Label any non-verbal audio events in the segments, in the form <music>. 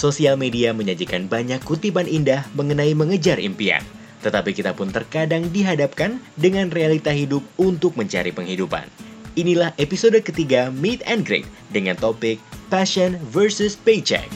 Sosial media menyajikan banyak kutipan indah mengenai mengejar impian. Tetapi kita pun terkadang dihadapkan dengan realita hidup untuk mencari penghidupan. Inilah episode ketiga Meet and Greet dengan topik Passion versus Paycheck.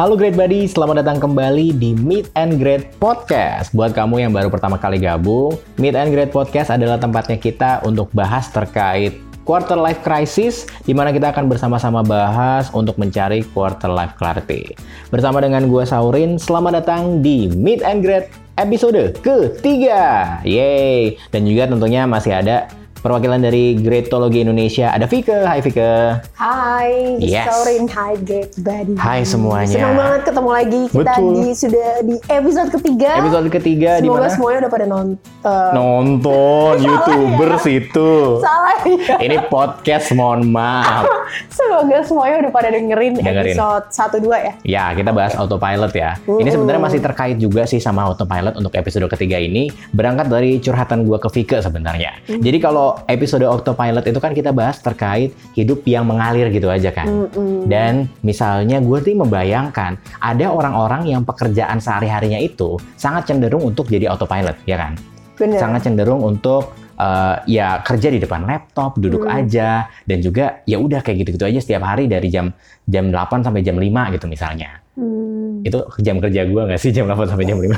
Halo Great Buddy, selamat datang kembali di Meet and Great Podcast. Buat kamu yang baru pertama kali gabung, Meet and Great Podcast adalah tempatnya kita untuk bahas terkait quarter life crisis, di mana kita akan bersama-sama bahas untuk mencari quarter life clarity. Bersama dengan gue Saurin, selamat datang di Meet and Great episode ketiga. Yeay! Dan juga tentunya masih ada perwakilan dari Greatologi Indonesia. Ada Vike. Hai Vike. Hai, Yes. Saurin. Hai, Great Buddy. Hai semuanya. Senang banget ketemu lagi. Kita Betul. di sudah di episode ketiga. Episode ketiga di Semoga mana? semuanya udah pada nonton. <laughs> Nonton YouTuber situ. Salah ya. Ini podcast, mohon maaf. <laughs> Semoga semuanya udah pada dengerin, Dengerin. episode 1 2 ya. Ya, kita bahas autopilot ya. Ini sebenarnya masih terkait juga sih sama autopilot untuk episode ketiga ini. Berangkat dari curhatan gua ke Vike sebenarnya. Jadi kalau episode autopilot itu kan kita bahas terkait hidup yang mengalir gitu aja kan. Mm-mm. Dan misalnya gue tuh membayangkan ada orang-orang yang pekerjaan sehari-harinya itu sangat cenderung untuk jadi autopilot, ya kan? Bener. Sangat cenderung untuk eh, ya kerja di depan laptop, duduk Hmm. aja dan juga ya udah kayak gitu-gitu aja setiap hari dari jam jam 8 sampai jam 5 gitu misalnya. Hmm. Itu jam kerja gue nggak sih jam 8 sampai jam 5?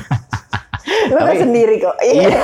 Lo kan Tapi- sendiri kok. Iya.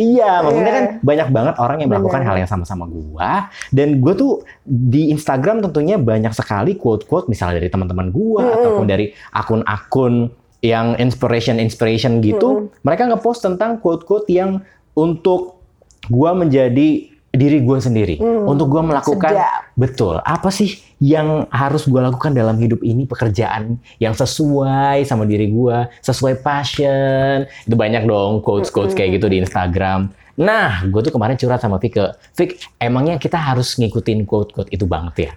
Iya, maksudnya Iya. kan banyak banget orang yang melakukan Benar. hal yang sama-sama gua dan gue tuh di Instagram tentunya banyak sekali quote-quote misalnya dari teman-teman gua Mm-mm. ataupun dari akun-akun yang inspiration inspiration gitu, mereka ngepost tentang quote-quote yang untuk gua menjadi diri gue sendiri, Hmm, untuk gua melakukan sedap. betul apa sih yang harus gua lakukan dalam hidup ini pekerjaan yang sesuai sama diri gua, sesuai passion. Itu banyak dong quotes-quotes kayak gitu di Instagram. Nah, gue tuh kemarin curhat sama Vike. Vik, emangnya kita harus ngikutin quote-quote itu banget ya?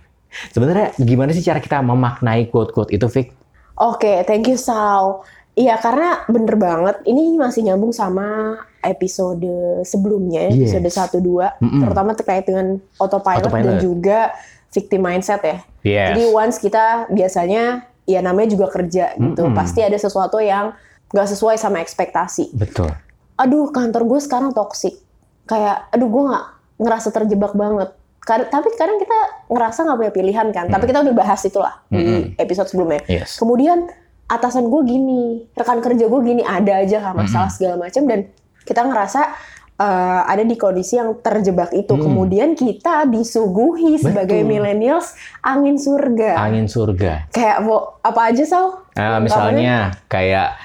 Sebenarnya gimana sih cara kita memaknai quote-quote itu, Vik? Oke, thank you Sal. Iya, karena bener banget. Ini masih nyambung sama episode sebelumnya, Yes. episode 1-2. Mm-mm. Terutama terkait dengan autopilot, Autopilot. dan juga victim mindset ya. Yes. Jadi once kita biasanya, ya namanya juga kerja gitu. Mm-mm. Pasti ada sesuatu yang nggak sesuai sama ekspektasi. Betul. Aduh, kantor gue sekarang toksik. Kayak, aduh gue nggak ngerasa terjebak banget. Kad- tapi kadang kita ngerasa nggak punya pilihan kan. Tapi kita udah bahas itulah di Mm-mm. episode sebelumnya. Yes. Kemudian atasan gue gini, rekan kerja gue gini, ada aja kan masalah segala macam dan kita ngerasa eh, ada di kondisi yang terjebak itu. Hmm. Kemudian kita disuguhi sebagai Betul. millennials angin surga. Angin surga. Kayak mau apa aja Sal? Nah, misalnya kayak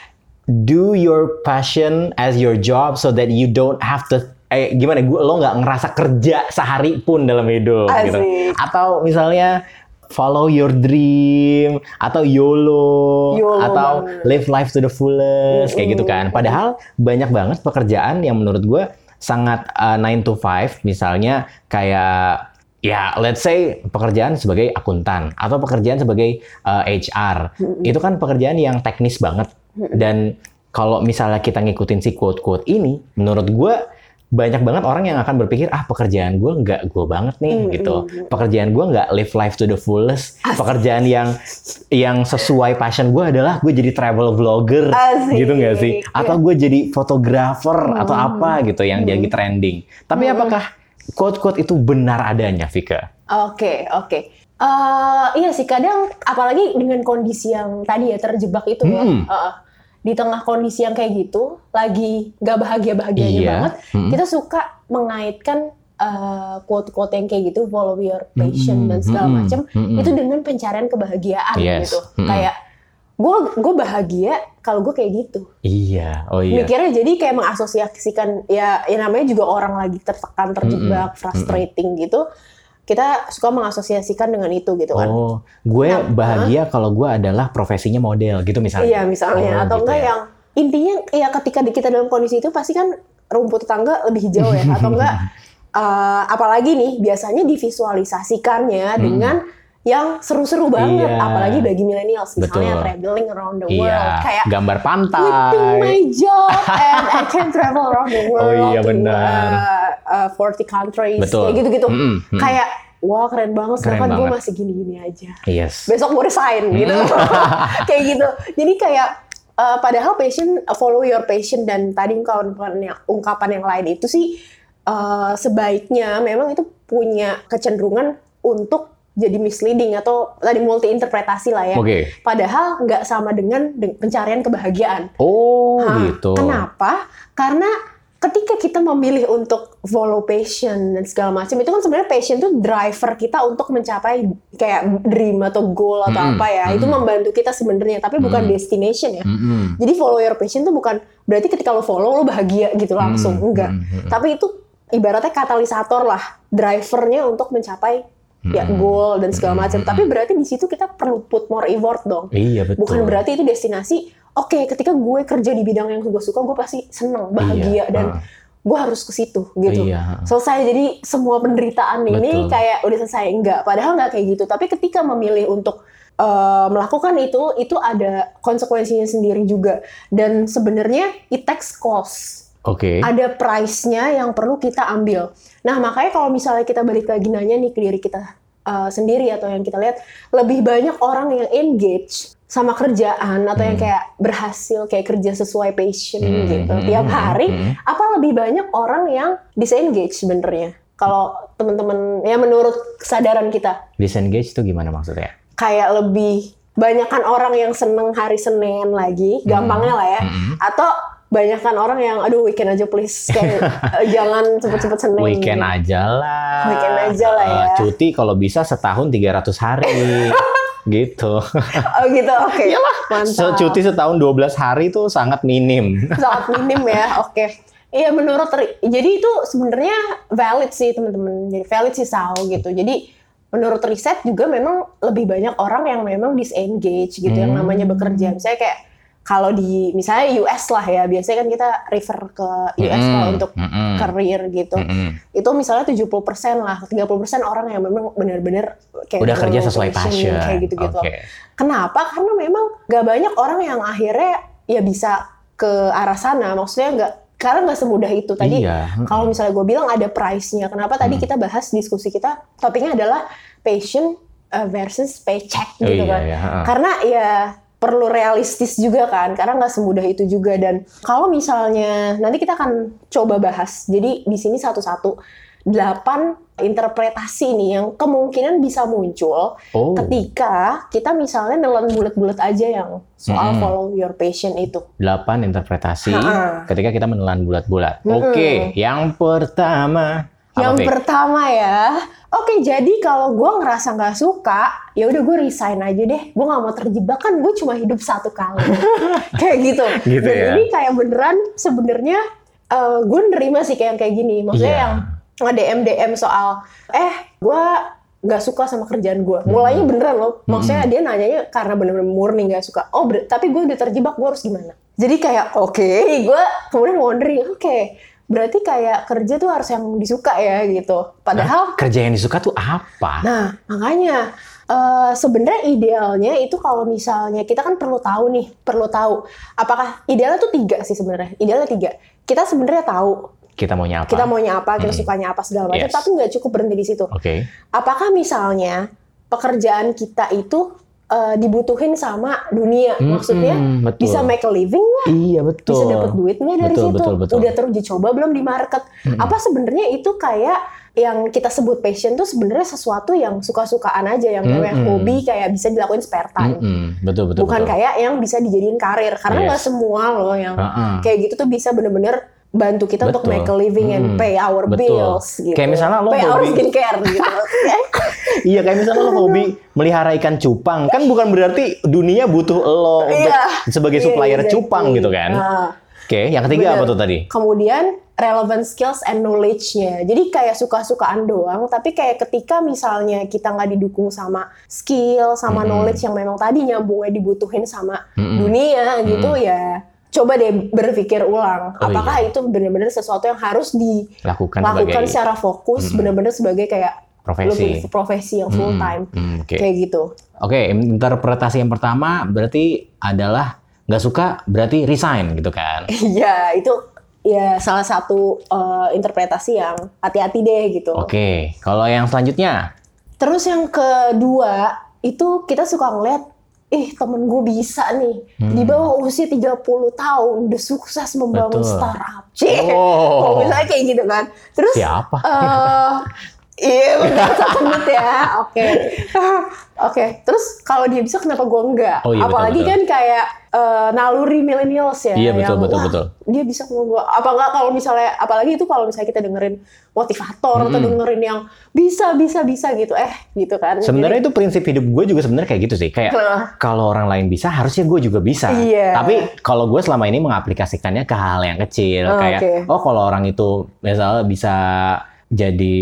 do your passion as your job so that you don't have to eh gimana gue lo nggak ngerasa kerja sehari pun dalam hidup gitu. Asik. Atau misalnya follow your dream atau YOLO, YOLO atau banget. live life to the fullest kayak gitu kan. Padahal banyak banget pekerjaan yang menurut gue sangat uh, 9 to 5 misalnya kayak ya let's say pekerjaan sebagai akuntan atau pekerjaan sebagai uh, HR itu kan pekerjaan yang teknis banget. Dan kalau misalnya kita ngikutin si quote-quote ini menurut gue banyak banget orang yang akan berpikir ah pekerjaan gue nggak gue banget nih Hmm, gitu hmm, pekerjaan gue nggak live life to the fullest pekerjaan yang yang sesuai passion gue adalah gue jadi travel vlogger Asik. gitu nggak sih atau gue jadi fotografer atau Hmm. apa gitu yang jadi trending tapi apakah quote-quote itu benar adanya Vika? Oke, oke. Eh, iya sih kadang apalagi dengan kondisi yang tadi ya terjebak itu ya. Mm-mm. Di tengah kondisi yang kayak gitu, lagi gak bahagia-bahagianya Iya. banget, Mm-mm. kita suka mengaitkan eh, quote-quote yang kayak gitu, follow your passion Mm-mm, dan segala macam, mm-mm. itu dengan pencarian kebahagiaan Yes. gitu. Mm-mm. Kayak gue gue bahagia kalau gue kayak gitu. Iya, oh iya. Mikirnya jadi kayak mengasosiasikan ya, ya namanya juga orang lagi tertekan, terjebak, frustrating gitu. Kita suka mengasosiasikan dengan itu gitu kan. Oh, gue Nah, bahagia kalau gue adalah profesinya model gitu misalnya. Iya misalnya Oh, atau gitu enggak ya. yang intinya ya ketika kita dalam kondisi itu pasti kan rumput tetangga lebih hijau ya atau enggak <laughs> eh, apalagi nih biasanya divisualisasikannya Hmm. dengan yang seru-seru banget, Iya. apalagi bagi millennials misalnya Betul. traveling around the Iya, world kayak gambar quitting pantai. my job <laughs> and I can travel around the world Oh iya, to, benar. Uh, uh, 40 countries Betul. kayak gitu-gitu mm. kayak wah keren banget sedangkan gue masih gini-gini aja Yes. besok mau resign gitu <laughs> <laughs> kayak gitu jadi kayak uh, padahal passion uh, follow your passion dan tadi ungkapan yang ungkapan yang lain itu sih uh, sebaiknya memang itu punya kecenderungan untuk jadi misleading atau tadi multi interpretasi lah ya Oke. padahal nggak sama dengan de- pencarian kebahagiaan Oh, gitu. Kenapa? Karena ketika kita memilih untuk follow passion dan segala macam itu kan sebenarnya passion itu driver kita untuk mencapai kayak dream atau goal atau Mm-mm, apa ya. Itu mm-mm. membantu kita sebenarnya, tapi bukan Mm. destination ya. Mm-mm. Jadi follow your passion itu bukan berarti ketika lo follow lo bahagia gitu langsung, Mm, enggak. mm, mm. Tapi itu ibaratnya katalisator lah, drivernya untuk mencapai ya Mm-mm. goal dan segala macam. mm-mm. Tapi berarti di situ kita perlu put more effort dong. Iya, betul. Bukan berarti itu destinasi. Oke, ketika gue kerja di bidang yang gue suka, gue pasti seneng, bahagia, Iya, dan ah. gue harus ke situ gitu. Iya. Selesai. Jadi semua penderitaan ini Betul. kayak udah selesai enggak. Padahal nggak kayak gitu. Tapi ketika memilih untuk eh, melakukan itu, itu ada konsekuensinya sendiri juga. Dan sebenarnya it takes cost Oke. ada price-nya yang perlu kita ambil. Nah, makanya kalau misalnya kita balik lagi nanya nih ke diri kita uh, sendiri atau yang kita lihat, lebih banyak orang yang engage sama kerjaan atau yang Hmm. kayak berhasil kayak kerja sesuai passion Hmm, gitu hmm, tiap hmm, hari, hmm. apa lebih banyak orang yang disengage sebenarnya? Kalau teman-teman ya menurut kesadaran kita Disengage itu gimana maksudnya? kayak lebih banyakkan orang yang seneng hari Senin lagi, gampangnya lah ya Mm-mm. atau banyakkan orang yang aduh weekend aja please kayak <laughs> eh, jangan cepet-cepet seneng Weekend aja lah. Weekend aja lah ya. Eh, cuti kalau bisa setahun 300 hari. <laughs> gitu. oh gitu oke mantap Se- Cuti setahun 12 hari itu sangat minim. <laughs> sangat minim ya oke iya menurut jadi itu sebenarnya valid sih teman-teman jadi valid sih Sal gitu jadi menurut riset juga memang lebih banyak orang yang memang disengage gitu yang Hmm. namanya bekerja misalnya kayak kalau di misalnya US lah ya biasanya kan kita refer ke US kalau Mm-mm, untuk mm-mm, career gitu mm-mm. itu misalnya 70% lah, 30% orang yang memang benar-benar kayak Udah kerja follow sesuai passion. kayak gitu-gitu. Oke. Kenapa? Karena memang gak banyak orang yang akhirnya ya bisa ke arah sana. Maksudnya nggak karena nggak semudah itu tadi. Iya. Kalau misalnya gue bilang ada price-nya. Kenapa tadi Hmm. kita bahas diskusi kita topiknya adalah passion uh, versus paycheck Oh, gitu iya, kan. iya. Karena ya perlu realistis juga kan, karena nggak semudah itu juga. Dan kalau misalnya nanti kita akan coba bahas, jadi di sini satu-satu delapan interpretasi nih yang kemungkinan bisa muncul Oh. ketika kita misalnya nelan bulat-bulat aja yang soal Mm-mm. follow your passion itu. 8 interpretasi Ha-ha. ketika kita menelan bulat-bulat. Mm-mm. Oke, yang pertama apa, yang Fik? pertama ya, oke jadi kalau gue ngerasa nggak suka, ya udah gue resign aja deh. Gue nggak mau terjebak kan, gue cuma hidup satu kali, <laughs> kayak gitu. Gitu Dan ya. ini kayak beneran sebenarnya eh, gue nerima sih kayak kayak gini. Maksudnya Iya. yang nge DM DM soal, eh gue nggak suka sama kerjaan gue. Mulainya beneran loh. Maksudnya dia nanyanya karena bener-bener murni nggak suka. Oh, tapi gue udah terjebak, gue harus gimana? Jadi kayak oke, gue kemudian wondering, oke, berarti kayak kerja tuh harus yang disuka ya gitu. Padahal, kerja yang disuka tuh apa? nah makanya eh, sebenarnya idealnya itu kalau misalnya kita kan perlu tahu nih, perlu tahu apakah idealnya tuh tiga sih sebenarnya. Idealnya tiga. Kita sebenarnya tahu kita maunya apa? kita maunya apa, kita Hmm. sukanya apa segala macam, Yes. tapi nggak cukup berhenti di situ. Oke. Apakah misalnya pekerjaan kita itu eh, dibutuhin sama dunia, Mm-mm, maksudnya betul. bisa make a living nggak? Iya betul. bisa dapat duit nggak dari Betul, situ? betul, betul. Udah terus dicoba belum di market? Mm-mm. Apa sebenarnya itu kayak yang kita sebut passion tuh sebenarnya sesuatu yang suka-sukaan aja, yang namanya Mm-mm. hobi kayak bisa dilakuin spare time. Mm-mm, betul betul. Bukan betul. kayak yang bisa dijadiin karir, karena nggak Yes. semua loh yang Ha-ha. kayak gitu tuh bisa bener-bener bantu kita untuk Betul. make a living and Hmm, pay our betul. bills gitu. Kayak misalnya lo pay our hobi- skincare gitu. <laughs> Iya kayak misalnya lo hobi melihara ikan cupang kan bukan berarti dunia butuh lo untuk Iya. sebagai Iya, supplier exactly. cupang gitu kan. Nah, Oke, yang ketiga Bener. apa tuh tadi? Kemudian relevant skills and knowledge-nya. Jadi kayak suka-sukaan doang, tapi kayak ketika misalnya kita nggak didukung sama skill, sama Mm-mm. knowledge yang memang tadi nyambungnya dibutuhin sama Mm-mm. dunia gitu ya. Coba deh berpikir ulang, Oh, apakah itu benar-benar sesuatu yang harus Lakukan dilakukan sebagai secara fokus, Mm-mm. benar-benar sebagai kayak Profesi. profesi yang full time hmm, Oke. kayak gitu. Oke, interpretasi yang pertama berarti adalah nggak suka berarti resign gitu kan? <laughs> Iya itu ya salah satu eh, interpretasi yang hati-hati deh gitu. Oke, kalau yang selanjutnya, Terus yang kedua itu kita suka ngeliat, ih temen gue bisa nih di bawah usia 30 tahun udah sukses membangun Betul. startup. <laughs> Cih, Oh. oh, misalnya kayak gitu kan. Terus siapa? eh <laughs> iya benar menit ya. Oke. Oke, terus kalau dia bisa kenapa gue enggak? Oh iya, betul, Apalagi betul. kan kayak eh, naluri millennials ya. Iya, betul, yang, betul, betul. Dia bisa ngomong apa enggak kalau misalnya apalagi itu kalau misalnya kita dengerin motivator atau Mm-mm. dengerin yang bisa bisa bisa gitu eh gitu kan. Sebenarnya itu prinsip hidup gue juga sebenarnya kayak gitu sih. Kayak Nah. kalau orang lain bisa, harusnya gue juga bisa. Iya. Tapi kalau gue selama ini mengaplikasikannya ke hal yang kecil, Oh, kayak oke. oh kalau orang itu misalnya bisa jadi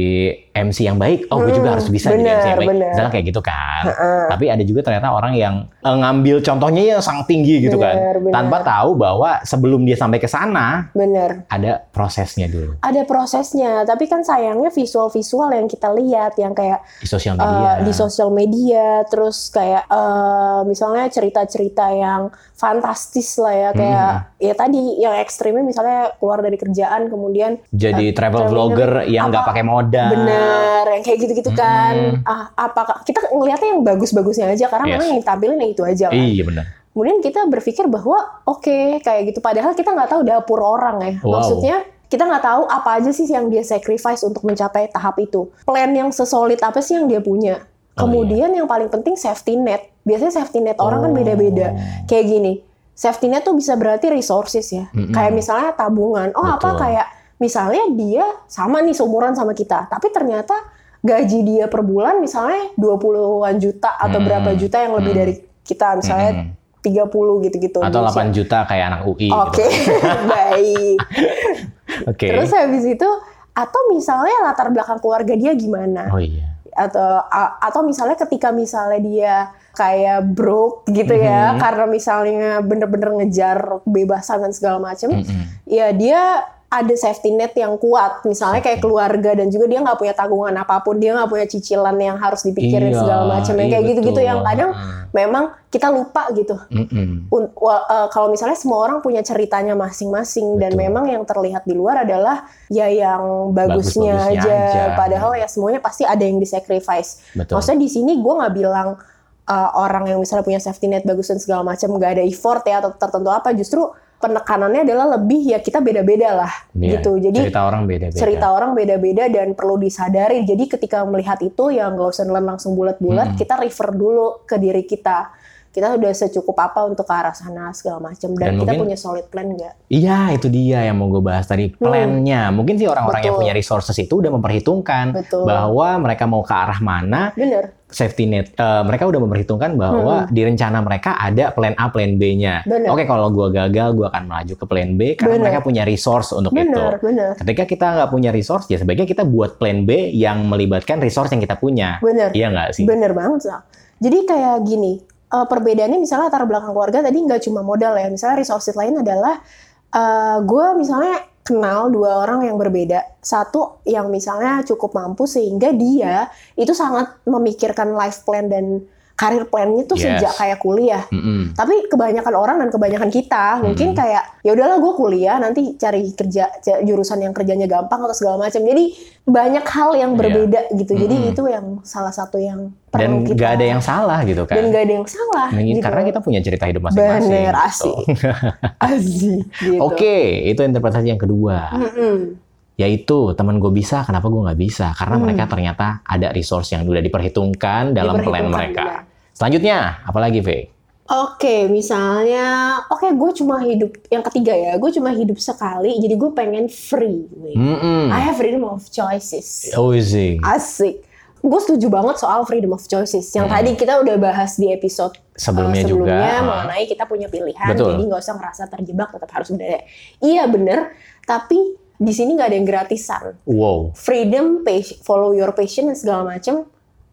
MC yang baik, oh gue juga Hmm, harus bisa jadi MC yang bener, baik. bener. Misalnya kayak gitu kan. Heeh. Tapi ada juga ternyata orang yang eh, ngambil contohnya yang sangat tinggi gitu kan, Bener, bener. tanpa tahu bahwa sebelum dia sampai ke sana Bener. ada prosesnya dulu Ada prosesnya, tapi kan sayangnya visual-visual yang kita lihat yang kayak di sosial media. di sosial media, terus kayak eh, misalnya cerita-cerita yang fantastis lah ya, kayak Hmm. ya tadi yang ekstrimnya misalnya keluar dari kerjaan kemudian jadi travel traveling vlogger yang nggak pakai modal. bener yang kayak gitu-gitu kan. Hmm. Ah, apakah kita ngelihatnya yang bagus-bagusnya aja karena Yes. memang yang ditampilin yang itu aja kan. Iya benar. Kemudian kita berpikir bahwa oke kayak gitu padahal kita nggak tahu dapur orang ya. Wow. Maksudnya kita nggak tahu apa aja sih yang dia sacrifice untuk mencapai tahap itu. Plan yang sesolid apa sih yang dia punya. Oh, Kemudian yang paling penting safety net. Biasanya safety net orang kan Oh. beda-beda. Kayak gini. Safety net tuh bisa berarti resources ya. Mm-mm. Kayak misalnya tabungan. Oh apa Betul. kayak misalnya dia sama nih seumuran sama kita, tapi ternyata gaji dia per bulan misalnya 20-an juta atau Mm. berapa juta yang lebih Mm. dari kita misalnya Mm-mm. 30 gitu-gitu. Atau 8 juta kayak anak UI Oke, gitu. <laughs> baik. <laughs> Oke. Terus habis itu atau misalnya latar belakang keluarga dia gimana? Oh iya. Atau atau misalnya ketika misalnya dia kayak broke gitu ya Mhm. karena misalnya bener-bener ngejar kebebasan dan segala macam, Mm-mm. ya dia ada safety net yang kuat, misalnya kayak keluarga dan juga dia nggak punya tanggungan apa pun, dia nggak punya cicilan yang harus dipikirin Iya, segala macam, iya kayak gitu-gitu yang kadang memang kita lupa gitu. Mm-mm. Un- wa- eh, kalau misalnya semua orang punya ceritanya masing-masing dan memang yang terlihat di luar adalah ya yang bagusnya, Bagus-bagusnya aja. aja. padahal ya semuanya pasti ada yang disacrifice. Betul. Maksudnya di sini gue nggak bilang eh, orang yang misalnya punya safety net bagus dan segala macam nggak ada effort ya atau tertentu apa justru penekanannya adalah lebih ya kita beda-beda lah Iya, gitu. Jadi cerita orang beda-beda. cerita orang beda-beda dan perlu disadari. Jadi ketika melihat itu ya nggak usah nelan langsung bulat-bulat, Hmm. kita refer dulu ke diri kita. Kita udah secukup apa untuk ke arah sana segala macam dan, Dan kita mungkin- punya solid plan nggak? Iya, itu dia yang mau gue bahas tadi. Plannya. Mungkin sih orang-orang yang Hmm. Punya resources itu udah memperhitungkan Betul. bahwa mereka mau ke arah mana, Bener, safety net. Eh, mereka udah memperhitungkan bahwa di rencana mereka ada plan A, plan B-nya. Hmm. Bener. Oke, kalau gue gagal, gue akan melaju ke plan B karena Bener. mereka punya resource untuk itu. bener, bener, Ketika kita nggak punya resource, ya sebaiknya kita buat plan B yang melibatkan resource yang kita punya. bener, Iya nggak sih? bener banget Sal. Jadi kayak gini, eh, perbedaannya misalnya latar belakang keluarga tadi nggak cuma modal ya. Misalnya resources lain adalah gue misalnya kenal dua orang yang berbeda. Satu yang misalnya cukup mampu sehingga dia itu sangat memikirkan life plan dan karir plannya tuh Yes. sejak kayak kuliah. Mm-mm. Tapi kebanyakan orang dan kebanyakan kita mungkin Hmm. kayak ya udahlah gue kuliah nanti cari kerja jurusan yang kerjanya gampang atau segala macam. Jadi banyak hal yang Iya. berbeda gitu. Jadi Hmm. itu yang salah satu yang Dan perlu kita nggak ada yang salah gitu kan? dan nggak ada yang salah Mungkin gitu. Karena kita punya cerita hidup masing-masing. Bener, gitu. asik. <laughs> Asik gitu. Oke, itu interpretasi yang kedua. Mm-mm. Yaitu teman gue bisa, kenapa gue nggak bisa? Karena Hmm. mereka ternyata ada resource yang udah diperhitungkan dalam plan Diperhitungkan, mereka. benar. Selanjutnya, apalagi V? Oke, misalnya, oke gue cuma hidup yang ketiga ya, gue cuma hidup sekali, jadi gue pengen free. Mm-mm. I have freedom of choices. Oh sih. Asik. Gue setuju banget soal freedom of choices. Yang Hmm. tadi kita udah bahas di episode Sebelumnya uh, juga, sebelumnya ah. mengenai kita punya pilihan, Betul. jadi nggak usah ngerasa terjebak, tetap harus benar. Iya bener, tapi di sini nggak ada yang gratisan. Wow, Freedom, follow your passion dan segala macem,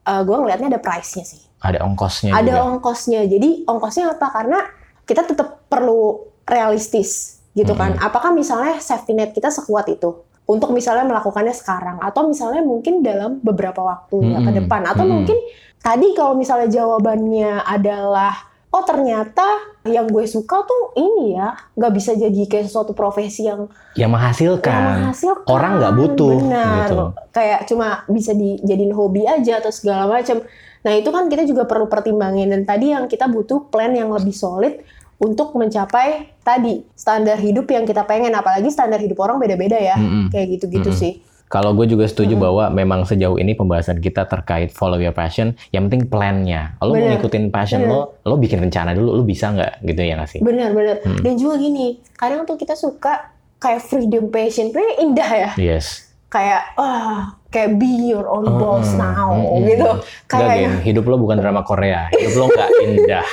uh, gue ngelihatnya ada price-nya sih. Ada ongkosnya ada juga. ongkosnya. Jadi ongkosnya apa? Karena kita tetap perlu realistis gitu kan. Apakah misalnya safety net kita sekuat itu? untuk misalnya melakukannya sekarang atau misalnya mungkin dalam beberapa waktu ya ke depan atau Mm-mm. mungkin tadi kalau misalnya jawabannya adalah oh ternyata yang gue suka tuh ini ya nggak bisa jadi kayak sesuatu profesi yang Yang menghasilkan. yang menghasilkan Orang nggak butuh, benar gitu. kayak cuma bisa dijadiin hobi aja atau segala macam nah itu kan kita juga perlu pertimbangin dan tadi yang kita butuh plan yang lebih solid untuk mencapai tadi standar hidup yang kita pengen apalagi standar hidup orang beda-beda ya Mm-mm. kayak gitu-gitu Mm-mm. sih Kalau gue juga setuju bahwa memang sejauh ini pembahasan kita terkait follow your passion, yang penting plan-nya. Lo mau Bener. ngikutin passion lo, lo bikin rencana dulu, lo bisa nggak gitu ya nggak sih? benar-benar Hmm. dan juga gini kadang tuh kita suka kayak freedom passion kayak indah ya Yes. kayak wah kayak be your own Mm-mm. boss now Mm-mm. gitu Enggak, kayak Gen. Hidup lo bukan drama Korea. Hidup lo nggak <laughs> indah.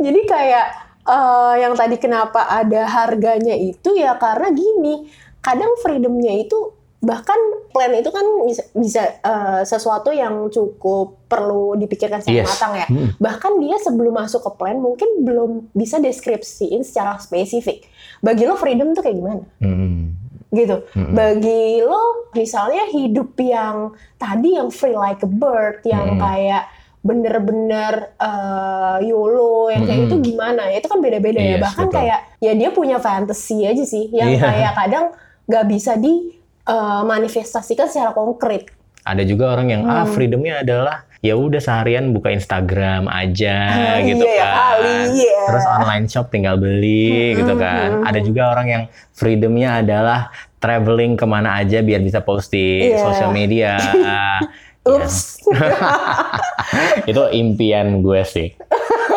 Jadi kayak eh, yang tadi kenapa ada harganya itu ya karena gini, kadang freedomnya itu bahkan plan itu kan bisa, bisa eh, sesuatu yang cukup perlu dipikirkan secara Yes. matang ya. Mm. Bahkan dia sebelum masuk ke plan mungkin belum bisa deskripsiin secara spesifik. Bagi lo freedom tuh kayak gimana? Mm. Gitu. Mm-mm. Bagi lo misalnya hidup yang tadi yang free like a bird, yang Mm. kayak bener-bener eh, YOLO yang kayak Mm-mm. itu gimana ya itu kan beda-beda ya Yes, bahkan betul. kayak ya dia punya fantasi aja sih yang Iya. kayak kadang nggak bisa di eh, manifestasikan secara konkret Ada juga orang yang ah Hmm. freedomnya adalah ya udah seharian buka Instagram aja Ah, gitu iya, kan. kali, iya. Terus online shop tinggal beli Mm-mm, gitu kan. mm-mm. Ada juga orang yang freedomnya adalah traveling ke mana aja biar bisa post di Iya. sosial media. <laughs> ups <laughs> itu impian gue sih.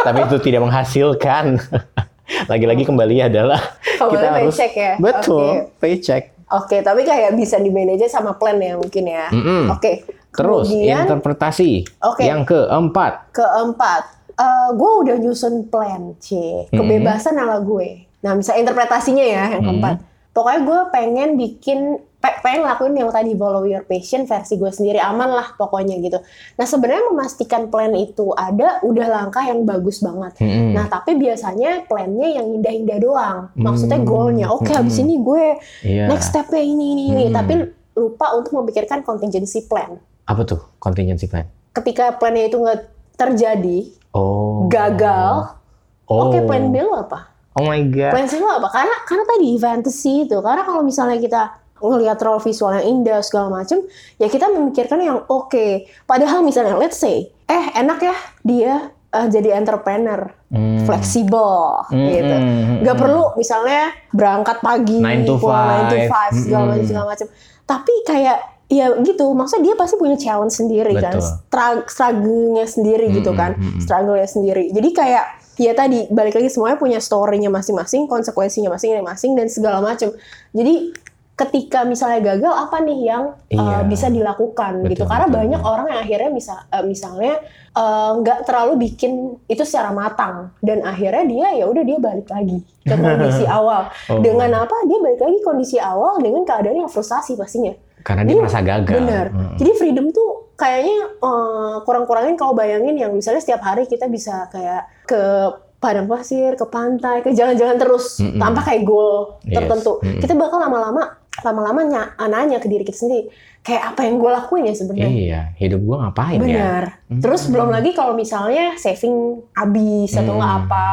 Tapi itu tidak menghasilkan. <laughs> Lagi-lagi kembali adalah Kembali kita harus paycheck ya? betul Oke. paycheck. Oke tapi kayak bisa di manage sama plan ya mungkin ya Mm-mm. oke Terus Kemudian, interpretasi Oke. yang keempat. keempat gue udah nyusun plan c kebebasan ala gue nah misalnya interpretasinya ya yang Hmm. keempat pokoknya gue pengen bikin pengen lakuin yang tadi follow your passion versi gue sendiri aman lah pokoknya gitu nah sebenarnya memastikan plan itu ada udah langkah yang bagus banget Mm-mm. Nah, tapi biasanya plannya yang indah-indah doang. Maksudnya Hmm. goalnya, oke Hmm. habis ini gue Iya. next stepnya ini, ini, ini. Hmm. Tapi lupa untuk memikirkan contingency plan. Apa tuh contingency plan? Ketika plannya itu nggak terjadi, Oh. gagal, Oh. oke plan B lo apa? Oh my god. Plan C lo apa? Karena karena tadi fantasy itu. Karena kalau misalnya kita ngelihat role visual yang indah segala macem, ya kita memikirkan yang oke. Padahal misalnya let's say, eh enak ya dia eh, jadi entrepreneur, Hmm. fleksibel Hmm, gitu. hmm, hmm, Nggak hmm. perlu misalnya berangkat pagi, Nine to pulang nine to five. five, segala Hmm. macam segala macam. Tapi kayak ya gitu, maksudnya dia pasti punya challenge sendiri kan, Betul. Strug- struggle-nya sendiri gitu Hmm, kan, hmm, hmm. struggle-nya sendiri. Jadi kayak ya tadi balik lagi semuanya punya story-nya masing-masing, konsekuensinya masing-masing dan segala macam. Jadi ketika misalnya gagal apa nih yang uh, Iya. bisa dilakukan gitu Betul, karena betul, banyak betul. orang yang akhirnya bisa uh, misalnya uh, nggak terlalu bikin itu secara matang dan akhirnya dia ya udah dia balik lagi ke <laughs> kondisi awal Oh. dengan apa dia balik lagi kondisi awal dengan keadaan yang frustasi pastinya Karena dia merasa gagal. benar Hmm. jadi freedom tuh kayaknya uh, kurang-kurangin kalau bayangin yang misalnya setiap hari kita bisa kayak ke padang pasir, ke pantai, ke jalan-jalan terus Mm-mm. tanpa kayak goal Yes. tertentu. Mm-mm. Kita bakal lama-lama lama-lama ny- nanya ke diri kita sendiri, kayak apa yang gue lakuin ya sebenarnya? Iya, hidup gua ngapain ya? Benar. Terus belum lagi kalau misalnya saving habis atau nggak Hmm. apa,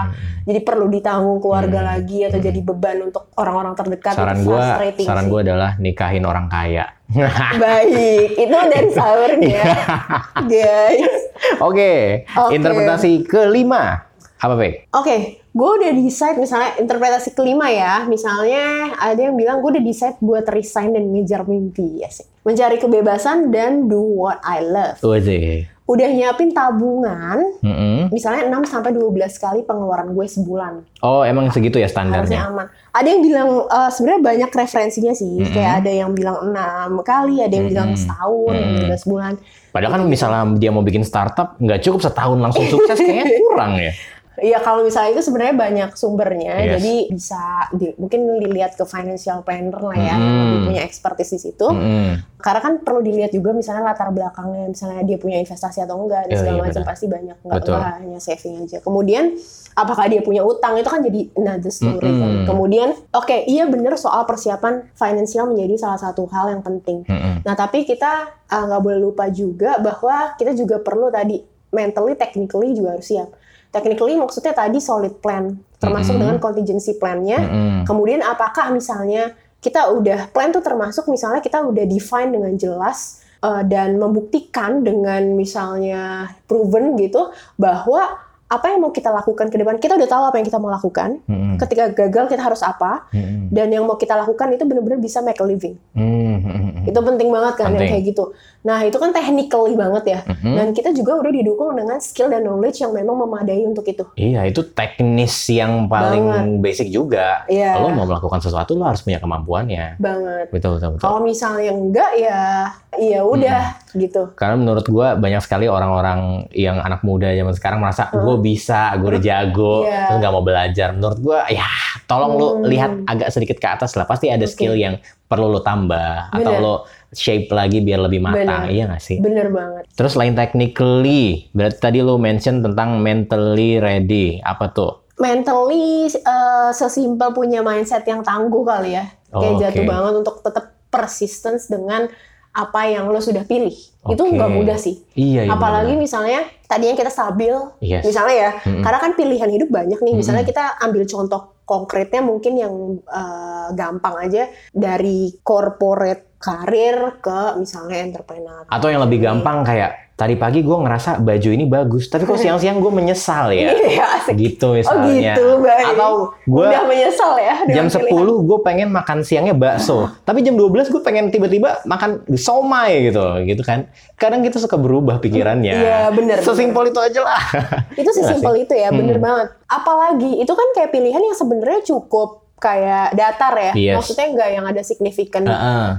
jadi perlu ditanggung keluarga Hmm. lagi atau jadi beban untuk orang-orang terdekat. Saran frustrating saran gua adalah nikahin orang kaya. <laughs> Baik, itu dari sahurnya, <laughs> guys. Oke, Oke. interpretasi kelima. Apa, Pe? Oke, gue udah decide misalnya interpretasi kelima ya. Misalnya ada yang bilang gue udah decide buat resign dan ngejar mimpi ya sih. Mencari kebebasan dan do what I love. Wajah. Udah nyiapin tabungan, Mm-mm. misalnya 6 sampai 12 kali pengeluaran gue sebulan. Oh, emang segitu ya Harusnya standarnya? aman. Ada yang bilang eh, sebenarnya banyak referensinya sih. Mm-mm. Kayak ada yang bilang 6 kali, ada yang bilang Mm-mm. setahun, ada yang Mm-mm. bilang sebulan. Padahal kan misalnya dia mau bikin startup, nggak cukup setahun langsung sukses, kayaknya <laughs> kurang ya. Iya kalau misalnya itu sebenarnya banyak sumbernya, Yes. jadi bisa di- mungkin dilihat ke financial planner lah ya, yang Hmm. lebih punya expertise di situ. Mm-mm. Karena kan perlu dilihat juga misalnya latar belakangnya, misalnya dia punya investasi atau enggak dan Iya, segala iya, macam pasti banyak, nggak Betul. nggak hanya saving aja. Kemudian apakah dia punya utang itu kan jadi another story. kan. Mm-mm. Kemudian oke iya bener soal persiapan finansial menjadi salah satu hal yang penting. Mm-mm. Nah tapi kita uh, nggak boleh lupa juga bahwa kita juga perlu tadi mentally, technically juga harus siap. Technically maksudnya tadi solid plan, termasuk Mm-mm. dengan contingency plan-nya. Mm-mm. Kemudian apakah misalnya kita udah plan tuh termasuk misalnya kita udah define dengan jelas uh, dan membuktikan dengan misalnya proven gitu bahwa apa yang mau kita lakukan ke depan kita udah tahu apa yang kita mau lakukan. Mm-mm. Ketika gagal kita harus apa Mm-mm. dan yang mau kita lakukan itu benar-benar bisa make a living. Mm-mm. Itu penting banget kan yang Penting. kayak gitu. Nah, itu kan technically banget ya. Mhm. Dan kita juga udah didukung dengan skill dan knowledge yang memang memadai untuk itu. Iya, itu teknis yang paling Banget. basic juga. Iya. Lo mau melakukan sesuatu, lo harus punya kemampuannya. Banget. Betul, betul, betul. Kalau misalnya enggak ya ya udah gitu. Karena menurut gua banyak sekali orang-orang yang anak muda zaman sekarang merasa gue bisa, gue udah jago, Iya. terus nggak mau belajar. Menurut gua, ya tolong lu Hmm. lihat agak sedikit ke atas lah. Pasti ada Oke. skill yang perlu lo tambah atau Bener. lo shape lagi biar lebih matang. Bener. Iya nggak sih? Bener banget. Terus lain technically, berarti tadi lo mention tentang mentally ready. Apa tuh? Mentally eh, sesimpel punya mindset yang tangguh kali ya. Kayak Oh, jatuh oke. banget untuk tetap persistence dengan apa yang lo sudah pilih. Itu Oke. nggak mudah sih. Iya, iya. Apalagi benar-benar. misalnya tadinya kita stabil, Yes. misalnya ya, Mm-mm. karena kan pilihan hidup banyak nih. Misalnya Mm-mm. kita ambil contoh konkretnya mungkin yang eh, gampang aja dari corporate karir ke misalnya entrepreneur. Atau yang lebih gampang kayak tadi pagi gue ngerasa baju ini bagus, tapi kok <laughs> siang-siang gue menyesal ya. Iya, asik. Gitu Oh misalnya. gitu, baik. Atau gue Udah menyesal ya jam dengan pilihan. 10 gue pengen makan siangnya bakso, tapi jam 12 gue pengen tiba-tiba makan somai gitu, gitu kan. Kadang kita suka berubah pikirannya. Iya, bener, Sesimpel itu aja lah. Itu <laughs> sesimpel itu ya, bener Hmm. banget. Apalagi itu kan kayak pilihan yang sebenarnya cukup kayak datar ya. Yes. Maksudnya nggak yang ada signifikan Heeh. uh,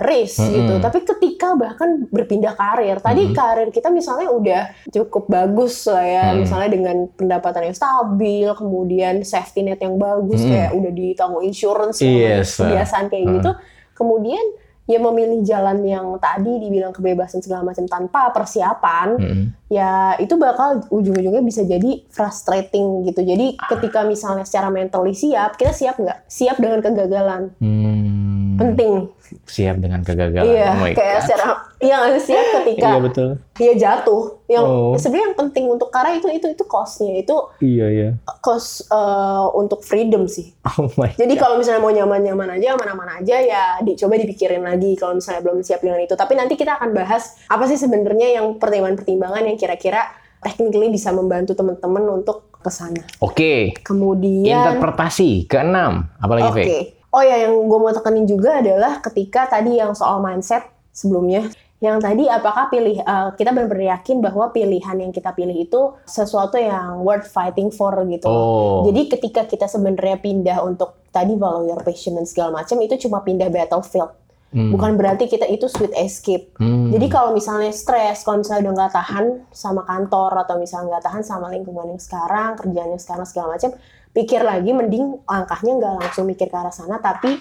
race Mm-mm. gitu. Tapi ketika bahkan berpindah karir, tadi Mm-mm. karir kita misalnya udah cukup bagus lah ya, Mm. misalnya dengan pendapatan yang stabil, kemudian safety net yang bagus, Mm-mm. kayak udah ditanggung insurance, Yes. kebiasaan kayak Mm. gitu. Kemudian ya memilih jalan yang tadi dibilang kebebasan segala macam tanpa persiapan, Mm-mm. ya itu bakal ujung-ujungnya bisa jadi frustrating gitu. Jadi ketika misalnya secara mentally siap, kita siap nggak? Siap dengan kegagalan. Hmm. Penting. Siap dengan kegagalan. Iya, Oh my kayak God. secara iya sih, siap ketika Iya betul. dia jatuh. Yang Oh. sebenarnya yang penting untuk karena itu itu itu costnya itu Iya iya. cost eh, untuk freedom sih. Oh my. Jadi kalau misalnya mau nyaman-nyaman aja, aman-aman aja ya dicoba dipikirin lagi kalau misalnya belum siap dengan itu. Tapi nanti kita akan bahas apa sih sebenarnya yang pertimbangan-pertimbangan yang kira-kira technically bisa membantu teman-teman untuk ke sana. Oke. Kemudian Interpretasi keenam. Apalagi Oke. Vic? Oh ya, yang gue mau tekenin juga adalah ketika tadi yang soal mindset sebelumnya, yang tadi apakah pilih eh, kita benar-benar yakin bahwa pilihan yang kita pilih itu sesuatu yang worth fighting for gitu. Oh. Jadi ketika kita sebenarnya pindah untuk tadi follow your passion dan segala macam itu cuma pindah battlefield. Hmm. Bukan berarti kita itu sweet escape. Hmm. Jadi kalau misalnya stres, kalau misalnya udah nggak tahan sama kantor atau misalnya nggak tahan sama lingkungan yang sekarang, kerjaan yang sekarang segala macam, pikir lagi mending langkahnya nggak langsung mikir ke arah sana, tapi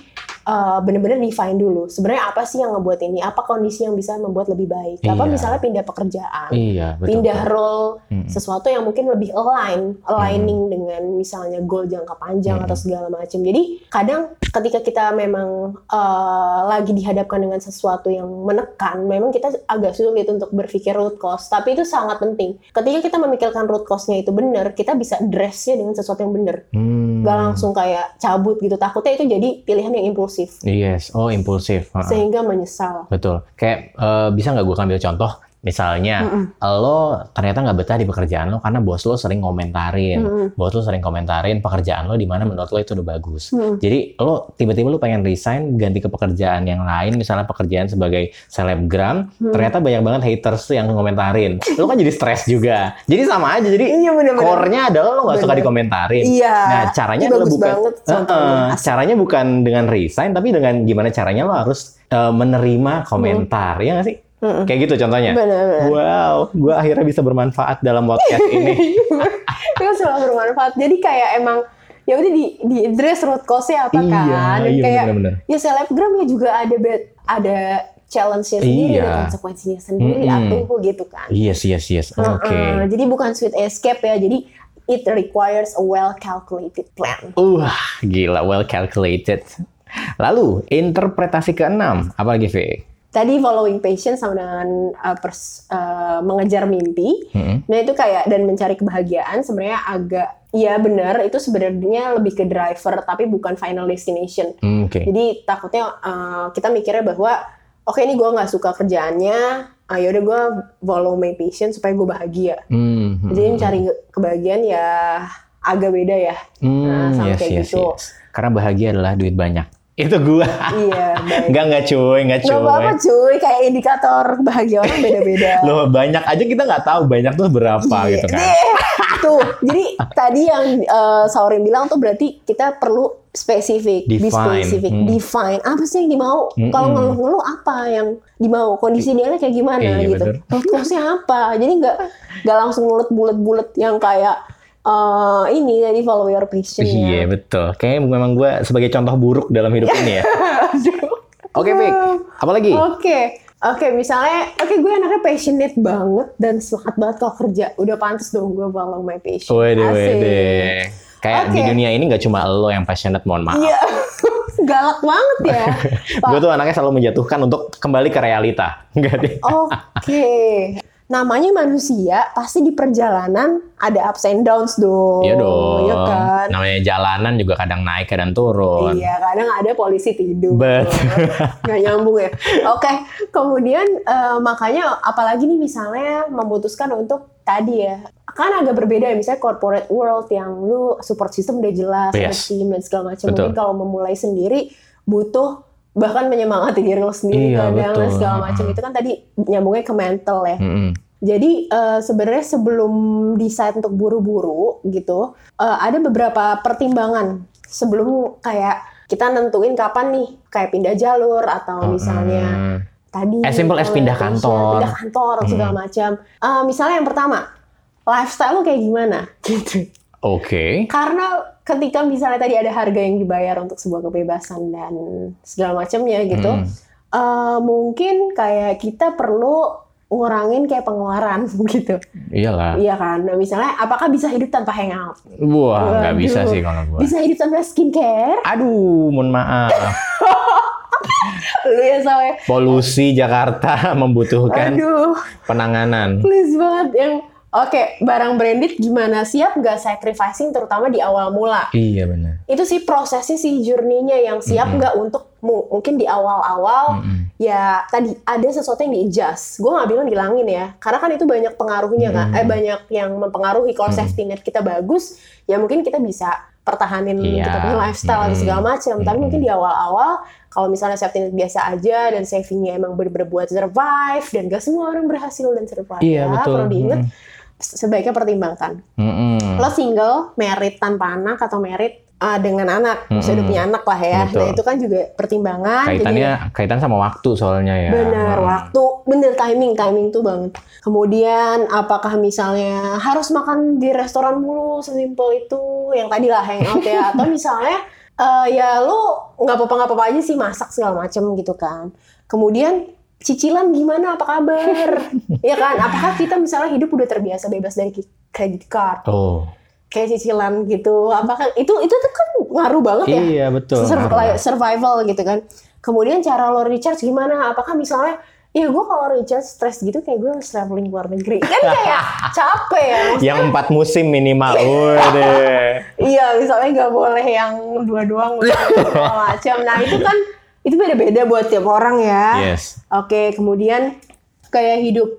uh, bener-bener define dulu. Sebenarnya apa sih yang ngebuat ini? Apa kondisi yang bisa membuat lebih baik? Apa Iya. misalnya pindah pekerjaan, Iya betul. pindah betul. role, Hmm. sesuatu yang mungkin lebih align, aligning dengan misalnya goal jangka panjang Hmm. atau segala macam. Jadi kadang ketika kita memang uh, lagi dihadapkan dengan sesuatu yang menekan, memang kita agak sulit untuk berpikir root cause. Tapi itu sangat penting. Ketika kita memikirkan root cause-nya itu benar, kita bisa address-nya dengan sesuatu yang benar. Hmm. Gak langsung kayak cabut gitu. Takutnya itu jadi pilihan yang impulsif. Yes. Oh impulsif. Sehingga menyesal. Betul. Kayak eh, bisa nggak gue ambil contoh? Misalnya Mm-mm. lo ternyata nggak betah di pekerjaan lo karena bos lo sering komentarin, Mm-mm. bos lo sering komentarin pekerjaan lo di mana menurut lo itu udah bagus. Mm-mm. Jadi lo tiba-tiba lo pengen resign ganti ke pekerjaan yang lain, misalnya pekerjaan sebagai selebgram, Hmm. ternyata banyak banget haters yang ngomentarin. Lo kan jadi stres juga. Jadi sama aja. Jadi Iya benar-benar. core-nya adalah lo nggak suka Bener. dikomentarin. Iya. Nah, caranya adalah bukan banget Asik. caranya bukan dengan resign tapi dengan gimana caranya lo harus eh, menerima komentar. Hmm. Ya nggak sih? Kayak gitu contohnya. Benar-benar. Wow, gue akhirnya bisa bermanfaat dalam podcast <laughs> ini. itu kan selalu bermanfaat jadi kayak emang ya udah di di address root cause-nya apa Iya, kan dan iya, kayak bener-bener. ya selebgram ya juga ada bad, ada challenge-nya sendiri Iya. ada konsekuensinya sendiri Mm-mm. atuh gitu kan yes, yes, yes. Oke. Heeh, jadi bukan sweet escape ya jadi it requires a well calculated plan Wah, gila, well calculated. Lalu, interpretasi keenam, apa lagi, V? Tadi following passion sama dengan uh, pers- uh, mengejar mimpi Mm-mm. Nah itu kayak dan mencari kebahagiaan sebenarnya agak ya benar itu sebenarnya lebih ke driver tapi bukan final destination. Hmm, Oke. Jadi takutnya uh, kita mikirnya bahwa oke ini gue nggak suka kerjaannya, ah yaudah gue follow my passion supaya gue bahagia. Hmm, hmm, Jadi mencari kebahagiaan ya agak beda ya. hmm, Nah, sama yes, kayak yes, gitu. yes. Karena bahagia adalah duit banyak. Itu gua. iya baik. Enggak, enggak cuy, enggak Gak cuy. apa-apa cuy, kayak indikator bahagia orang beda-beda. <laughs> Loh, banyak aja kita nggak tahu banyak tuh berapa Iya, gitu kan. deh. Tuh, jadi tadi yang uh, Saurin bilang tuh berarti kita perlu spesifik, be Define. spesifik, Hmm. define apa sih yang dimau. Mm-mm. Kalau ngeluh-ngeluh apa yang dimau, kondisi dia kayak gimana Iya, gitu. bener. Root cause-nya apa? Jadi nggak nggak langsung mulut bulet-bulet yang kayak uh, ini tadi follow your passion Iya ya. betul. Kayaknya memang gue sebagai contoh buruk dalam hidup ini ya. <laughs> Oke, Pik. Apa lagi? Oke. Oke, misalnya, oke gue anaknya passionate banget dan semangat banget kalau kerja. Udah pantas dong gue follow my passion. Wede, Asik. wede. Kayak di Oke. dunia ini nggak cuma lo yang passionate, mohon maaf. Iya. <laughs> Galak banget ya. <laughs> Gue tuh anaknya selalu menjatuhkan untuk kembali ke realita. Enggak deh. Namanya manusia, pasti di perjalanan ada ups and downs dong. Iya dong. Iya kan? Namanya jalanan juga kadang naik, kadang turun. Iya, kadang ada polisi tidur. Betul. Nggak nyambung ya. Oke, kemudian eh, makanya apalagi nih misalnya memutuskan untuk tadi ya, kan agak berbeda ya, misalnya corporate world yang lu support system udah jelas, ada Yes. tim dan segala macam. Mungkin kalau memulai sendiri butuh bahkan menyemangati diri lo sendiri Iya, kadang dan betul. segala macam itu kan tadi nyambungnya ke mental ya. Mm-mm. Jadi eh, sebenarnya sebelum decide untuk buru-buru gitu, eh, ada beberapa pertimbangan sebelum kayak kita nentuin kapan nih kayak pindah jalur atau misalnya Mm. tadi As simple as pindah kantor. pindah kantor segala macam. Eh, misalnya yang pertama, lifestyle lo kayak gimana <laughs> gitu. Oke. Karena ketika misalnya tadi ada harga yang dibayar untuk sebuah kebebasan dan segala macamnya gitu, Mm. eh, mungkin kayak kita perlu ngurangin kayak pengeluaran <laughs> gitu. Iyalah. Iya kan? Nah misalnya apakah bisa hidup tanpa hangout? Wah, nggak bisa sih kalau gue. Bisa hidup tanpa skincare? Aduh, mohon maaf. <laughs> Lu ya saya. Polusi Jakarta <laughs> membutuhkan Aduh, penanganan. please banget yang Oke, barang branded gimana? Siap nggak sacrificing terutama di awal mula? Iya benar. Itu sih prosesnya sih journey-nya yang siap nggak untuk mu- mungkin di awal-awal Mm-mm. ya tadi ada sesuatu yang di-adjust. Gue nggak bilang dilangin ya, karena kan itu banyak pengaruhnya kan, Hmm. eh banyak yang mempengaruhi. Kalau Hmm. safety net kita bagus, ya mungkin kita bisa pertahanin Iya. kita punya lifestyle dan Hmm. segala macam. Tapi Hmm. mungkin di awal-awal, kalau misalnya safety net biasa aja dan savingnya emang bener-bener buat survive dan gak semua orang berhasil dan survive. Iya ya, betul. Perlu diingat, Mm-mm. Sebaiknya pertimbangkan. Mm-mm. Lo single, married tanpa anak atau married uh, dengan anak, Mm-mm. bisa udah punya anak lah ya. Betul. Nah itu kan juga pertimbangan. jadi- Kaitannya kaitan sama waktu soalnya ya. Bener, Mm. waktu, bener timing, timing tuh banget. Kemudian apakah misalnya harus makan di restoran mulu, sesimpel itu, yang tadi lah hangout ya, <laughs> atau misalnya eh, ya lu nggak apa-apa nggak apa-apa aja sih masak segala macem gitu kan. Kemudian cicilan gimana, apa kabar? <laughs> ya kan, apakah kita misalnya hidup udah terbiasa bebas dari credit card, Oh, kayak cicilan gitu, apakah itu itu tuh kan ngaruh banget ya? iya betul. Sur- Ngaruh. like survival gitu kan. Kemudian cara lo recharge gimana? Apakah misalnya, ya gue kalau recharge stress gitu kayak gue harus traveling luar negeri. <laughs> Kan kayak capek ya. Maksudnya, Yang empat musim minimal. Waduh. <laughs> iya misalnya nggak boleh yang dua doang macam. Nah itu kan itu beda-beda buat tiap orang ya. Yes. Oke, kemudian kayak hidup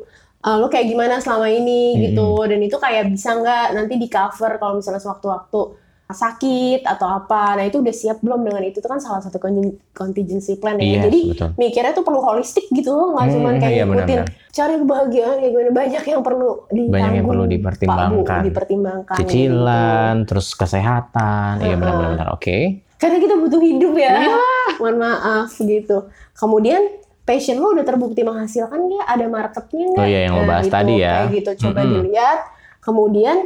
uh, lo kayak gimana selama ini gitu dan itu kayak bisa nggak nanti di cover kalau misalnya sewaktu-waktu sakit atau apa. Nah, itu udah siap belum dengan itu? Itu kan salah satu contin- contingency plan ya. Yes, Jadi betul. mikirnya tuh perlu holistik gitu, nggak Hmm, cuma kayak iya, ngikutin benar-benar. cari kebahagiaan kayak gimana. Banyak yang perlu ditanggung. Banyak yang perlu Pak Bu, dipertimbangkan. dipertimbangkan. Cicilan, terus kesehatan. Iya Heeh. benar-benar. Oke. Karena kita butuh hidup ya. Mohon maaf gitu. Kemudian passion lo udah terbukti menghasilkan nggak ada marketnya nggak Oh iya, yang lo bahas gitu, tadi ya. kayak gitu coba Mm-mm. dilihat kemudian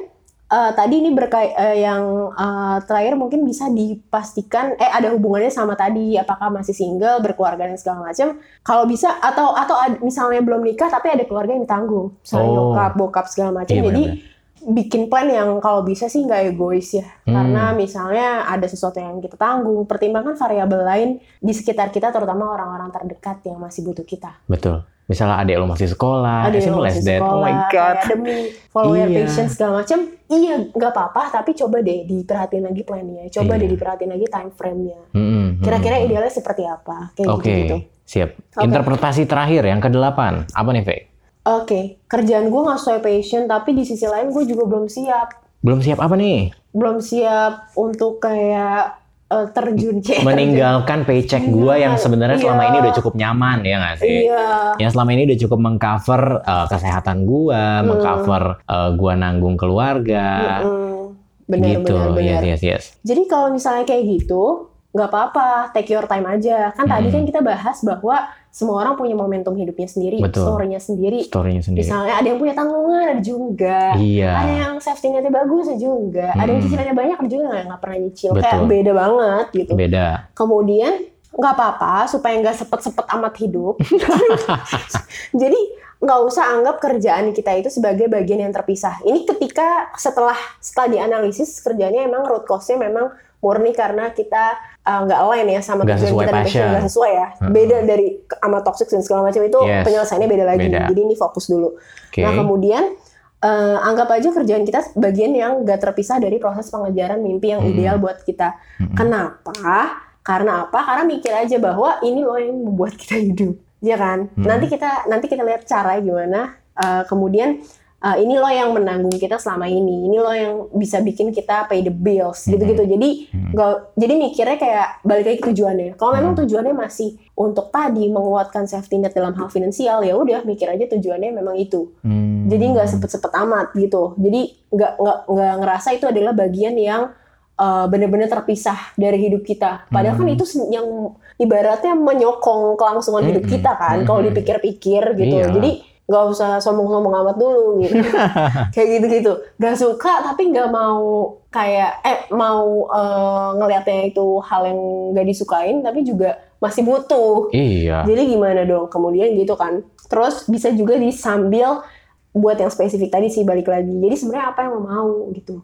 eh, tadi ini berkait eh, yang eh, terakhir mungkin bisa dipastikan eh ada hubungannya sama tadi apakah masih single berkeluarga dan segala macam kalau bisa atau atau ad- misalnya belum nikah tapi ada keluarga yang ditanggung misalnya Oh. nyokap bokap segala macam Iya, jadi benar-benar. Bikin plan yang kalau bisa sih nggak egois ya Hmm. karena misalnya ada sesuatu yang kita tanggung pertimbangkan variabel lain di sekitar kita terutama orang-orang terdekat yang masih butuh kita Betul. Misalnya adik lo masih sekolah, ada as yang simple as masih that. Oh sekolah my god. demi follow your Iya. passion segala macam iya nggak apa-apa tapi coba deh diperhatiin lagi plannya coba Iya. deh diperhatiin lagi time frame-nya Mm-mm, kira-kira mm-mm. idealnya seperti apa kayak Oke, gitu-gitu siap. Oke. Interpretasi terakhir yang kedelapan. Apa nih, Fe? Oke kerjaan gue nggak sesuai passion tapi di sisi lain gue juga belum siap Belum siap apa nih? belum siap untuk kayak eh, terjun cek Meninggalkan paycheck gua yang sebenarnya selama Iya. ini udah cukup nyaman ya nggak sih? iya Yang selama ini udah cukup mengcover uh, kesehatan gua, Hmm. mengcover uh, gua nanggung keluarga, Mm-mm. benar gitu. benar benar Yes, yes, yes. Jadi kalau misalnya kayak gitu, nggak apa-apa, take your time aja. Kan tadi Hmm. kan kita bahas bahwa semua orang punya momentum hidupnya sendiri, story-nya sendiri. Story-nya sendiri. Misalnya ada yang punya tanggungan, ada juga. Iya. Ada yang safety net bagus ada juga. Ada yang Hmm. cicilannya banyak, ada juga nggak pernah nyicil. Kayak Betul. beda banget gitu. Beda. Kemudian nggak apa-apa supaya nggak sepet-sepet amat hidup. <laughs> Jadi nggak usah anggap kerjaan kita itu sebagai bagian yang terpisah. Ini ketika setelah setelah dianalisis kerjanya emang root cause-nya memang murni karena kita uh, nggak align ya sama Nggak tujuan kita passion passion. nggak sesuai ya. Hmm. Beda dari sama toxic dan segala macam itu Yes. penyelesaiannya beda lagi. Beda. Jadi ini fokus dulu. Oke. Nah kemudian eh, anggap aja kerjaan kita bagian yang gak terpisah dari proses pengejaran mimpi yang Hmm. ideal buat kita. Mm-mm. Kenapa? Karena apa? Karena mikir aja bahwa ini loh yang membuat <laughs> kita hidup, ya kan? Hmm. Nanti kita nanti kita lihat cara gimana. eh, kemudian eh, ini loh yang menanggung kita selama ini. Ini loh yang bisa bikin kita pay the bills, Hmm. gitu-gitu. Jadi Hmm. nggak jadi mikirnya kayak balik lagi ke tujuannya. Kalau memang Hmm. tujuannya masih untuk tadi menguatkan safety net dalam hal finansial, ya udah mikir aja tujuannya memang itu Hmm. jadi nggak sepet-sepet amat gitu jadi nggak nggak nggak ngerasa itu adalah bagian yang uh, benar-benar terpisah dari hidup kita padahal kan Hmm. itu sen- yang ibaratnya menyokong kelangsungan hidup Mm-mm. kita kan kalau Mm-mm. dipikir-pikir gitu Iya. jadi nggak usah sombong-sombong amat dulu gitu <laughs> kayak gitu-gitu nggak suka tapi nggak mau kayak eh mau uh, ngelihatnya itu hal yang nggak disukain tapi juga masih butuh Iya. jadi gimana dong? Kemudian gitu kan. Terus bisa juga disambil buat yang spesifik tadi sih balik lagi. Jadi sebenarnya apa yang lo mau gitu.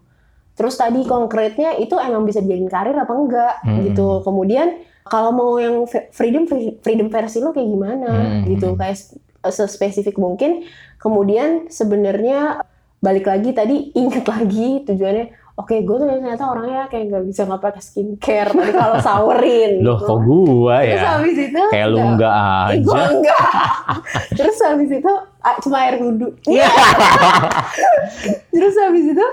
Terus tadi konkretnya itu emang bisa dijadiin karir apa enggak Hmm. gitu. Kemudian kalau mau yang freedom freedom versi lo kayak gimana Hmm. gitu. Kayak sespesifik mungkin. Kemudian sebenarnya balik lagi tadi ingat lagi tujuannya Oke, gue tuh ternyata orangnya kayak nggak bisa nggak pakai skincare. Tadi kalau <laughs> sawerin. Loh, gitu. kok gua Terus ya? habis itu Kayak lu nggak- enggak Eh, gue aja. enggak. <laughs> Terus habis itu ah, cuma air wudhu. Iya. <laughs> Terus habis itu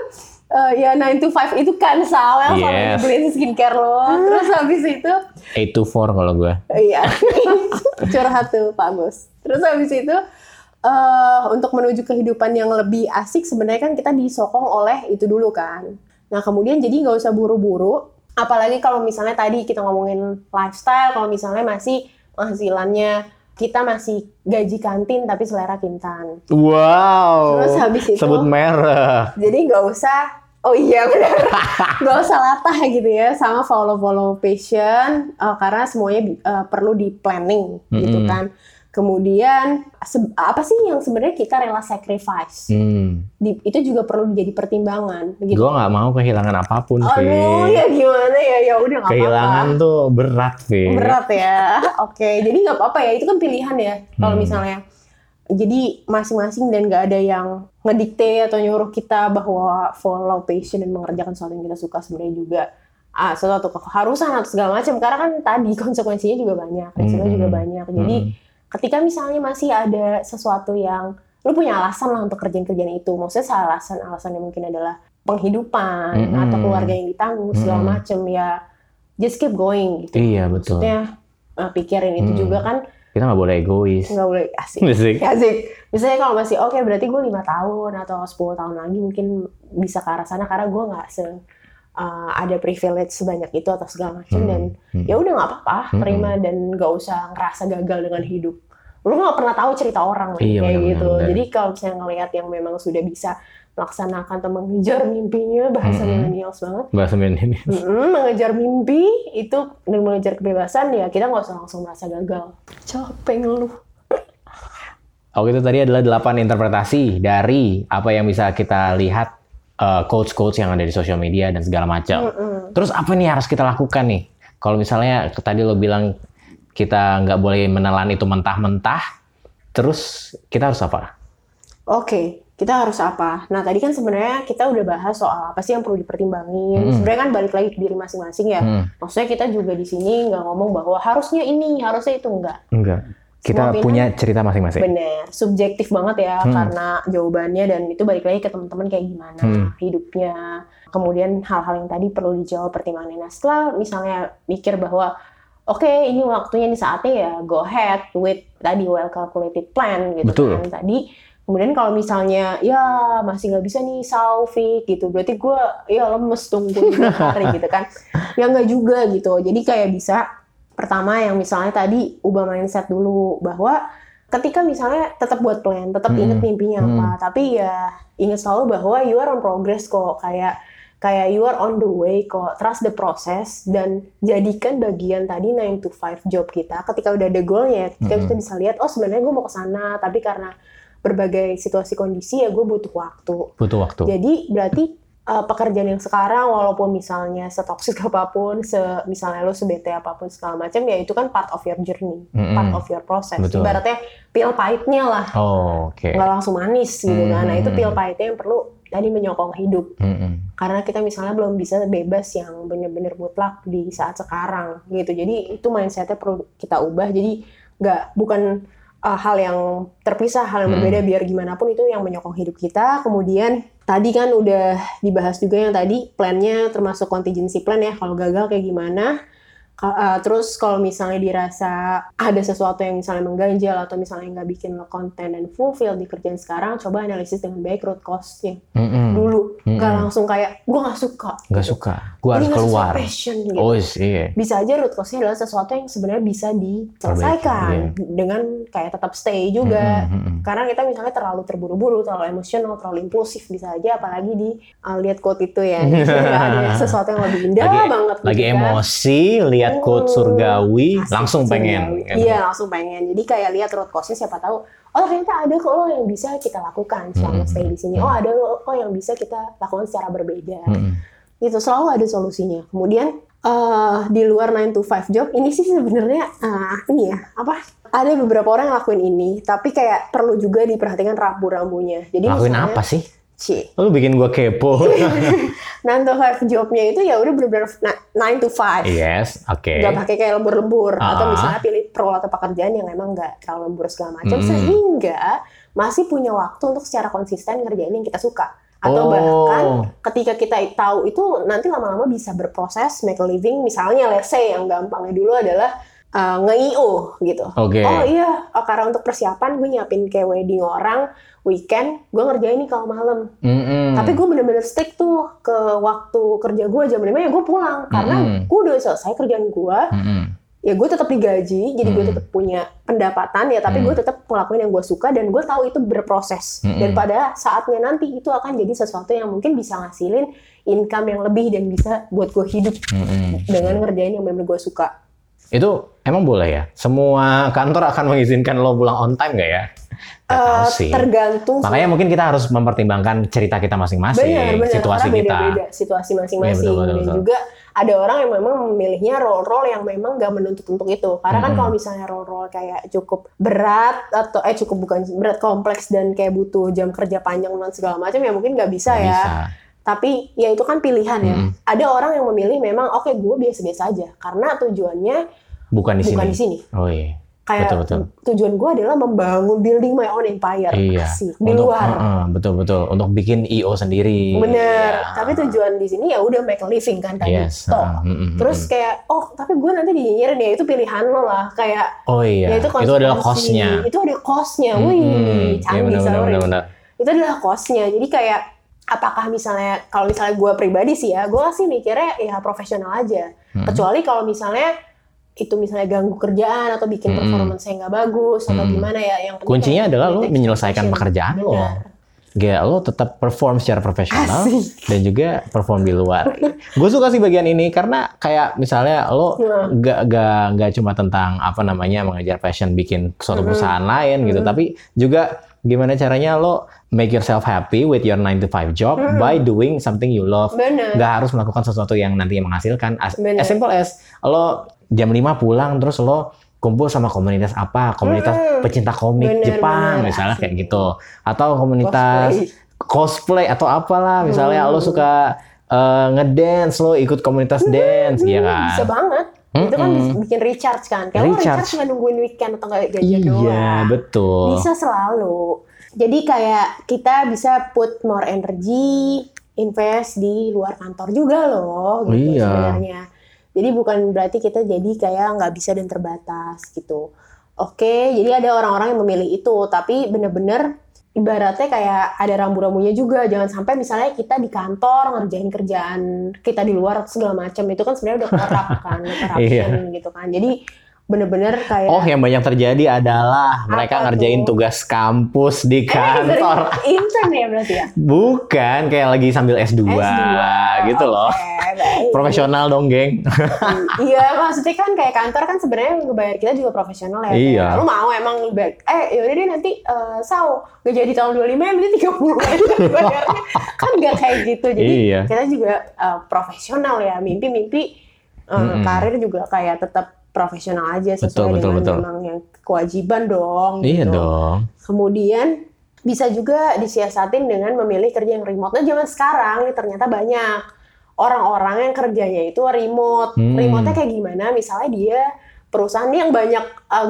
eh, ya 9 to 5 itu kan Sal yang sama Yes. beliin skincare lo. Terus habis itu 8 to 4 kalau gua. iya curhat tuh Pak Bos. Terus habis itu eh untuk menuju kehidupan yang lebih asik sebenarnya kan kita disokong oleh itu dulu kan. Nah kemudian jadi nggak usah buru-buru. Apalagi kalau misalnya tadi kita ngomongin lifestyle, kalau misalnya masih penghasilannya kita masih gaji kantin tapi selera kintan. Wow. Terus habis itu sebut merek. jadi nggak usah oh iya benar <laughs> nggak usah latah gitu ya sama follow follow passion eh, karena semuanya eh, perlu di planning gitu Mm-mm. kan kemudian apa sih yang sebenarnya kita rela sacrifice Hmm. Di- itu juga perlu jadi pertimbangan gitu Gua nggak mau kehilangan apa pun aduh sih. ya gimana ya ya udah nggak Kehilangan apa-apa tuh berat sih. berat ya oke jadi nggak apa-apa ya itu kan pilihan ya kalau Hmm. misalnya jadi masing-masing dan nggak ada yang ngedikte atau nyuruh kita bahwa follow passion dan mengerjakan sesuatu yang kita suka sebenarnya juga ah, sesuatu keharusan atau segala macam karena kan tadi konsekuensinya juga banyak resikonya Hmm. juga banyak jadi Hmm. Ketika misalnya masih ada sesuatu yang lu punya alasan lah untuk kerjaan kerjaan itu maksudnya salah alasan alasannya mungkin adalah penghidupan Mm-mm. atau keluarga yang ditanggung segala Mm-mm. macam ya just keep going gitu Iya betul. maksudnya uh, pikirin itu Hmm. juga kan Kita nggak boleh egois. nggak boleh asik Asik. <laughs> asik misalnya kalau masih oke berarti gue lima tahun atau 10 tahun lagi mungkin bisa ke arah sana karena gue nggak se uh, ada privilege sebanyak itu atau segala macam Hmm. dan Hmm. ya udah nggak apa-apa Hmm. terima dan nggak usah ngerasa gagal dengan hidup lu nggak pernah tahu cerita orang Iya, kayak benar-benar, gitu. Jadi kalau misalnya ngelihat yang memang sudah bisa melaksanakan atau mengejar mimpinya bahasa Mm-mm. millennials banget. Bahasa ini. <laughs> Mm-mm, mengejar mimpi itu dan mengejar kebebasan ya kita nggak usah langsung merasa gagal. Capek ngeluh. Oke itu tadi adalah delapan interpretasi dari apa yang bisa kita lihat eh, quotes-quotes yang ada di sosial media dan segala macam. Mm-mm. Terus apa nih harus kita lakukan nih? Kalau misalnya tadi lo bilang kita nggak boleh menelan itu mentah-mentah, terus kita harus apa? Oke, kita harus apa? Nah, tadi kan sebenarnya kita udah bahas soal apa sih yang perlu dipertimbangin. Mm-mm. Sebenarnya kan balik lagi ke diri masing-masing ya. Hmm, Maksudnya kita juga di sini nggak ngomong bahwa harusnya ini, harusnya itu enggak. enggak. Kita Semua punya cerita masing-masing. Bener, subjektif banget ya Hmm. karena jawabannya dan itu balik lagi ke teman-teman kayak gimana Hmm. hidupnya. Kemudian hal-hal yang tadi perlu dijawab pertimbangannya. Nah, setelah misalnya mikir bahwa oke ini waktunya ini saatnya ya go ahead with tadi well calculated plan gitu Betul. kan tadi. Kemudian kalau misalnya ya masih nggak bisa nih Saufik gitu, berarti gue ya lemes tunggu hari <laughs> gitu kan. Ya nggak juga gitu. Jadi kayak bisa pertama yang misalnya tadi ubah mindset dulu bahwa ketika misalnya tetap buat plan, tetap Hmm. inget mimpinya Hmm. apa, tapi ya inget selalu bahwa you are on progress kok kayak kayak you are on the way kok trust the process dan jadikan bagian tadi 9 to 5 job kita ketika udah ada goalnya ketika Hmm. kita bisa lihat oh sebenarnya gue mau ke sana tapi karena berbagai situasi kondisi ya gue butuh waktu Butuh waktu. jadi berarti uh, pekerjaan yang sekarang walaupun misalnya setoksik <laughs> apa pun, se misalnya lo sebete apa pun segala macam ya itu kan part of your journey, Mm-mm. part of your process. Betul. Ibaratnya pil pahitnya lah, Oh, oke. nggak langsung manis gitu kan. Nah itu pil pahitnya yang perlu tadi menyokong hidup. Mm-mm. Karena kita misalnya belum bisa bebas yang bener-bener mutlak di saat sekarang gitu. Jadi itu mindsetnya perlu kita ubah. Jadi nggak bukan uh, hal yang terpisah, hal yang Hmm. berbeda biar gimana pun itu yang menyokong hidup kita. Kemudian tadi kan udah dibahas juga yang tadi plannya termasuk contingency plan ya. Kalau gagal kayak gimana? Uh, terus kalau misalnya dirasa ada sesuatu yang misalnya mengganjal atau misalnya nggak bikin lo konten dan fulfill di kerjaan sekarang, coba analisis dengan baik root cause-nya Mm-mm. dulu. Nggak Mm-mm. langsung kayak gue nggak suka. Nggak gitu. suka. Gua harus keluar. passion gitu. Oh, iya. Bisa aja root cause-nya adalah sesuatu yang sebenarnya bisa diselesaikan dengan kayak tetap stay juga. Mm-mm, mm-mm. Karena kita misalnya terlalu terburu-buru, terlalu emosional, terlalu impulsif bisa aja apalagi di uh, lihat quote itu ya. <laughs> Ada sesuatu yang lebih indah Lagi- banget gitu Lagi kan. emosi, lihat Hmm. quote surgawi, Asik, langsung pengen. surgawi. Iya, langsung pengen. Jadi kayak lihat root cause-nya siapa tahu. Oh ternyata ada kok lo yang bisa kita lakukan selama Mm-mm. stay di sini. Oh ada lo kok yang bisa kita lakukan secara berbeda. Mm-mm. Gitu selalu ada solusinya. Kemudian eh, di luar 9 to 5 job ini sih sebenarnya eh, ini ya apa? Ada beberapa orang yang lakuin ini, tapi kayak perlu juga diperhatikan rambu-rambunya. Jadi Lakuin misalnya, apa sih? Cie, Lu bikin gua kepo. <laughs> 9 to 5 jobnya itu ya udah bener-bener na- 9 to 5. yes, oke. nggak pakai kayak lembur-lembur atau Ah. misalnya pilih role atau pekerjaan yang emang nggak terlalu lembur segala macam Mm-mm. sehingga masih punya waktu untuk secara konsisten ngerjain yang kita suka atau Oh. bahkan ketika kita tahu itu nanti lama-lama bisa berproses make a living misalnya let's say yang gampangnya dulu adalah uh, nge-IO gitu Oke. oh iya oh, karena untuk persiapan gue nyiapin kayak wedding orang weekend gue ngerjain nih kalau malam Mm-mm. tapi gue bener-bener stick tuh ke waktu kerja gue jam 5 ya gue pulang karena Mm-mm. gue udah selesai kerjaan gue Mm-mm. ya gue tetap digaji jadi gue Hmm. tetap punya pendapatan ya tapi Hmm. gue tetap ngelakuin yang gue suka dan gue tahu itu berproses Hmm. dan pada saatnya nanti itu akan jadi sesuatu yang mungkin bisa ngasilin income yang lebih dan bisa buat gue hidup dengan ngerjain yang benar gue suka Itu emang boleh ya? Semua kantor akan mengizinkan lo pulang on time nggak ya? Nggak tahu Eh, sih. tergantung Makanya mungkin kita harus mempertimbangkan cerita kita masing-masing, situasi karena kita. beda-beda situasi masing-masing betul, dan juga ada orang yang memang memilihnya role-role yang memang gak menuntut untuk itu karena kan Mm-mm. kalau misalnya role-role kayak cukup berat atau eh cukup bukan berat kompleks dan kayak butuh jam kerja panjang dan segala macam ya mungkin nggak bisa Nggak ya Bisa. Tapi ya itu kan pilihan ya Mm-mm. ada orang yang memilih memang oke gue biasa-biasa aja karena tujuannya Bukan di bukan sini. di sini Oh iya. kayak Betul, betul. tujuan gue adalah membangun building my own empire Iya. Asik. di Untuk, luar Heeh, betul betul. Untuk bikin IO sendiri. Bener, Iya. tapi tujuan di sini ya udah make a living kan tadi. Yes. Toh. heeh, mm-mm, Terus kayak, oh tapi gue nanti dinyinyirin ya itu pilihan lo lah. Kayak Oh iya. ya itu, itu adalah cost-nya. Itu ada cost-nya. Mm-mm. Wih, Iya, canggih benar, benar, sorry. benar, benar. Itu adalah cost-nya. Jadi kayak apakah misalnya kalau misalnya gue pribadi sih ya, gue sih mikirnya ya profesional aja. Mm-mm. Kecuali kalau misalnya itu misalnya ganggu kerjaan atau bikin Mm-mm. performance saya nggak bagus atau Mm. gimana ya yang Kuncinya adalah lo menyelesaikan pekerjaan lo. Benar. Gak lo tetap perform secara profesional Asik. dan juga perform di luar. Gue suka sih bagian ini karena kayak misalnya lo Nah. gak, gak, gak cuma tentang apa namanya mengejar passion bikin suatu Mhm. perusahaan lain gitu, Mhm. tapi juga gimana caranya lo make yourself happy with your 9 to 5 job Mhm. by doing something you love. Benar. Gak harus melakukan sesuatu yang nanti menghasilkan. As, Bener. as simple as lo jam 5 pulang terus lo kumpul sama komunitas apa, komunitas Mhm. pecinta komik Bener, Jepang bener, misalnya kayak gitu, atau komunitas Cosplay. cosplay atau apalah misalnya Hmm. lo suka eh, ngedance lo ikut komunitas dance ya kan Bisa banget. Itu kan Mm-mm. bikin recharge kan. Kayak lo Recharge. recharge nggak nungguin weekend atau nggak gajian doang. iya betul Bisa selalu. Jadi kayak kita bisa put more energy, invest di luar kantor juga loh, gitu Iya. sebenarnya. Jadi bukan berarti kita jadi kayak nggak bisa dan terbatas gitu. Oke, jadi ada orang-orang yang memilih itu, tapi bener-bener ibaratnya kayak ada rambu-rambunya juga. Jangan sampai misalnya kita di kantor ngerjain kerjaan kita di luar segala macam itu kan sebenarnya udah korup kan, udah <laughs> corruption gitu kan. Jadi bener-bener kayak oh yang banyak terjadi adalah mereka ngerjain tuh? tugas kampus di kantor Eh, <laughs> intern ya berarti ya? bukan kayak lagi sambil S2, gitu loh baik. profesional dong geng iya, maksudnya kan kayak kantor kan sebenarnya ngebayar kita juga profesional ya. Iya. Kayak, Lu mau emang eh yaudah deh nanti eh Sau gak jadi tahun 25 ya berarti 30 aja <laughs> bayarnya. kan gak kayak gitu. Jadi Iya. kita juga eh, profesional ya. Mimpi-mimpi eh, Mm-mm. karir juga kayak tetap profesional aja sesuai betul, dengan betul. memang yang kewajiban dong. iya gitu. dong Kemudian bisa juga disiasatin dengan memilih kerja yang remote. Nah, zaman sekarang nih ternyata banyak orang-orang yang kerjanya itu remote. Hmm. Remote-nya kayak gimana? Misalnya dia perusahaan yang banyak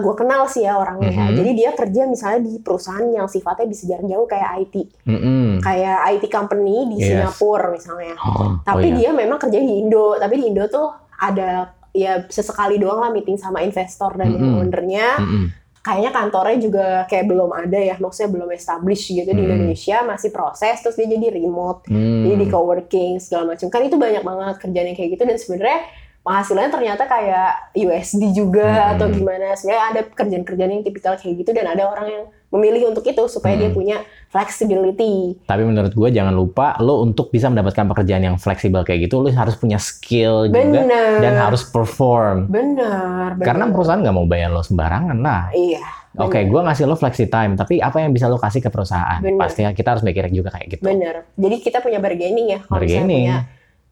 gue kenal sih ya orangnya. ya. Mhm. Jadi dia kerja misalnya di perusahaan yang sifatnya bisa jarak jauh kayak IT, Mm-mm. kayak IT company di Yes. Singapura misalnya. Oh, Tapi oh iya. dia memang kerja di Indo. Tapi di Indo tuh ada ya sesekali doang lah meeting sama investor dan Mhm. ownernya Mm-mm. kayaknya kantornya juga kayak belum ada ya, maksudnya belum established gitu di Hmm. Indonesia, masih proses, terus dia jadi remote, Hmm. jadi di coworking segala macam. Kan itu banyak banget kerjaan yang kayak gitu dan sebenarnya penghasilannya ternyata kayak USD juga Hmm. atau gimana. Sebenarnya ada kerjaan-kerjaan yang tipikal kayak gitu dan ada orang yang memilih untuk itu supaya dia Hmm. punya flexibility. Tapi menurut gue jangan lupa lo untuk bisa mendapatkan pekerjaan yang fleksibel kayak gitu lo harus punya skill juga Benar. dan harus perform. benar. Karena perusahaan nggak mau bayar lo sembarangan lah. iya. Oke, benar. gue ngasih lo flexi time, tapi apa yang bisa lo kasih ke perusahaan? Benar. Pasti kita harus mikirin juga kayak gitu. Bener. Jadi kita punya bargaining ya. Kalau misalnya Bargaining. punya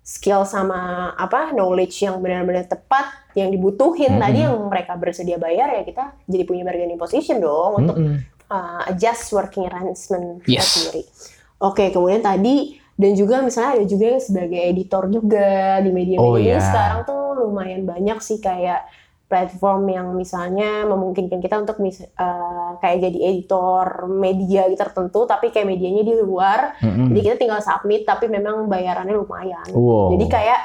skill sama apa knowledge yang benar-benar tepat yang dibutuhin Mm-mm. tadi yang mereka bersedia bayar ya kita jadi punya bargaining position dong untuk Mm-mm. Uh, adjust working arrangement Yes. sendiri. Oke, kemudian tadi dan juga misalnya ada juga yang sebagai editor juga di media-media Oh, iya. sekarang tuh lumayan banyak sih kayak platform yang misalnya memungkinkan kita untuk mis- uh, kayak jadi editor media tertentu tapi kayak medianya di luar Mm-mm. jadi kita tinggal submit tapi memang bayarannya lumayan. Wow. Jadi kayak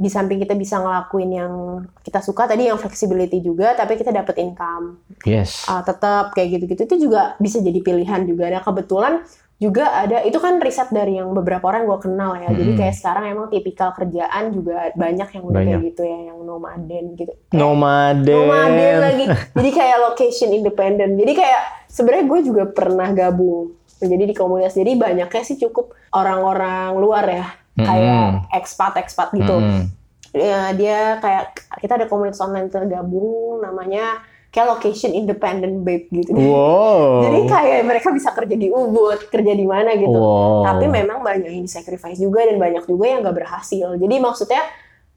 di samping kita bisa ngelakuin yang kita suka tadi yang flexibility juga tapi kita dapat income yes. uh, tetap kayak gitu-gitu itu juga bisa jadi pilihan juga. Nah kebetulan juga ada itu kan riset dari yang beberapa orang gue kenal ya. Jadi Mm-mm. kayak sekarang emang tipikal kerjaan juga banyak yang udah kayak gitu ya yang nomaden gitu. Nomaden. Nomaden lagi. Jadi kayak location independent. Jadi kayak sebenarnya gue juga pernah gabung menjadi di komunitas. Jadi banyaknya sih cukup orang-orang luar ya, kayak expat-expat gitu. Mm-mm. Ya, dia kayak kita ada komunitas online tergabung namanya kayak location independent babe gitu. <laughs> Wow. Jadi kayak mereka bisa kerja di Ubud, kerja di mana gitu. Wow. Tapi memang banyak yang sacrifice juga dan banyak juga yang gak berhasil. Jadi maksudnya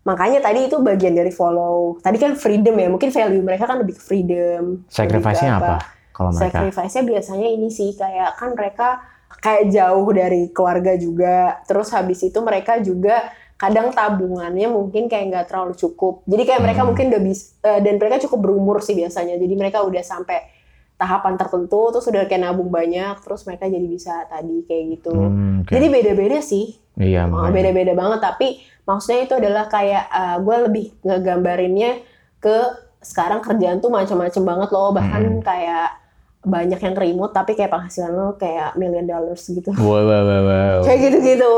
makanya tadi itu bagian dari follow. Tadi kan freedom ya, mungkin value mereka kan lebih ke freedom. Sacrifice-nya ke apa? Kalau mereka. Sacrifice-nya biasanya ini sih kayak kan mereka kayak jauh dari keluarga juga. Terus habis itu mereka juga kadang tabungannya mungkin kayak nggak terlalu cukup. Jadi kayak mereka Hmm. mungkin udah bisa dan mereka cukup berumur sih biasanya. Jadi mereka udah sampai tahapan tertentu terus udah kayak nabung banyak terus mereka jadi bisa tadi kayak gitu. Hmm, oke. Jadi beda-beda sih. iya, Oh, beda-beda banget tapi maksudnya itu adalah kayak gue lebih ngegambarinnya ke sekarang kerjaan tuh macam-macam banget loh bahkan Mm-mm. kayak banyak yang remote tapi kayak penghasilan lo kayak million dollars gitu Wow, wow, wow, wow. kayak gitu-gitu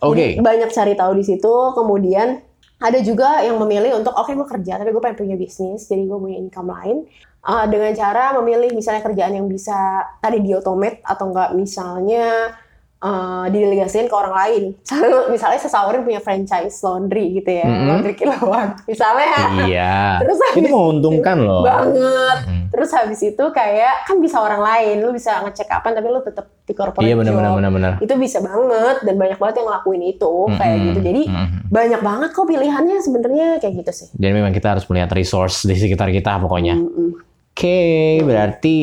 Oke. Jadi banyak cari tahu di situ kemudian ada juga yang memilih untuk oke gue kerja tapi gue pengen punya bisnis jadi gue punya income lain uh, dengan cara memilih misalnya kerjaan yang bisa tadi diautomate atau enggak misalnya uh, didelegasikan ke orang lain. <laughs> Misalnya seseorang punya franchise laundry gitu ya, Mm-mm. laundry kilauan. Misalnya. Iya. <laughs> Terus Itu habis menguntungkan loh. banget. Mm. Terus habis itu kayak kan bisa orang lain, lu bisa ngecek kapan tapi lu tetap di corporate Iya benar benar benar. Itu bisa banget dan banyak banget yang ngelakuin itu kayak Mm-mm. gitu. Jadi Mm-mm. banyak banget kok pilihannya sebenarnya kayak gitu sih. Dan memang kita harus melihat resource di sekitar kita pokoknya. Mm-mm. Oke, berarti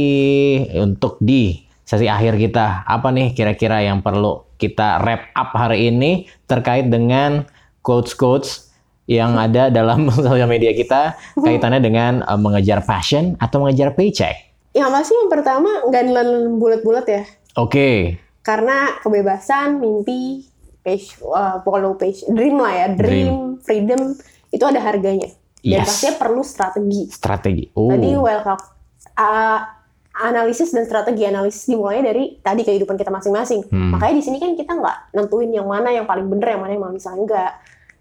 untuk di sesi akhir kita, apa nih kira-kira yang perlu kita wrap up hari ini terkait dengan quotes-quotes yang ada dalam <laughs> sosial media kita kaitannya dengan eh, mengejar passion atau mengejar paycheck. Yang pasti yang pertama nggak nelan bulat-bulat ya. Oke, karena kebebasan, mimpi, page, uh, follow page, dream lah ya, dream, freedom itu ada harganya. Dan Yes. pastinya perlu strategi. strategi. Oh, Tadi well uh, analisis dan strategi analisis dimulai dari tadi kehidupan kita masing-masing. Hmm. Makanya di sini kan kita nggak nentuin yang mana yang paling bener, yang mana yang misalnya enggak.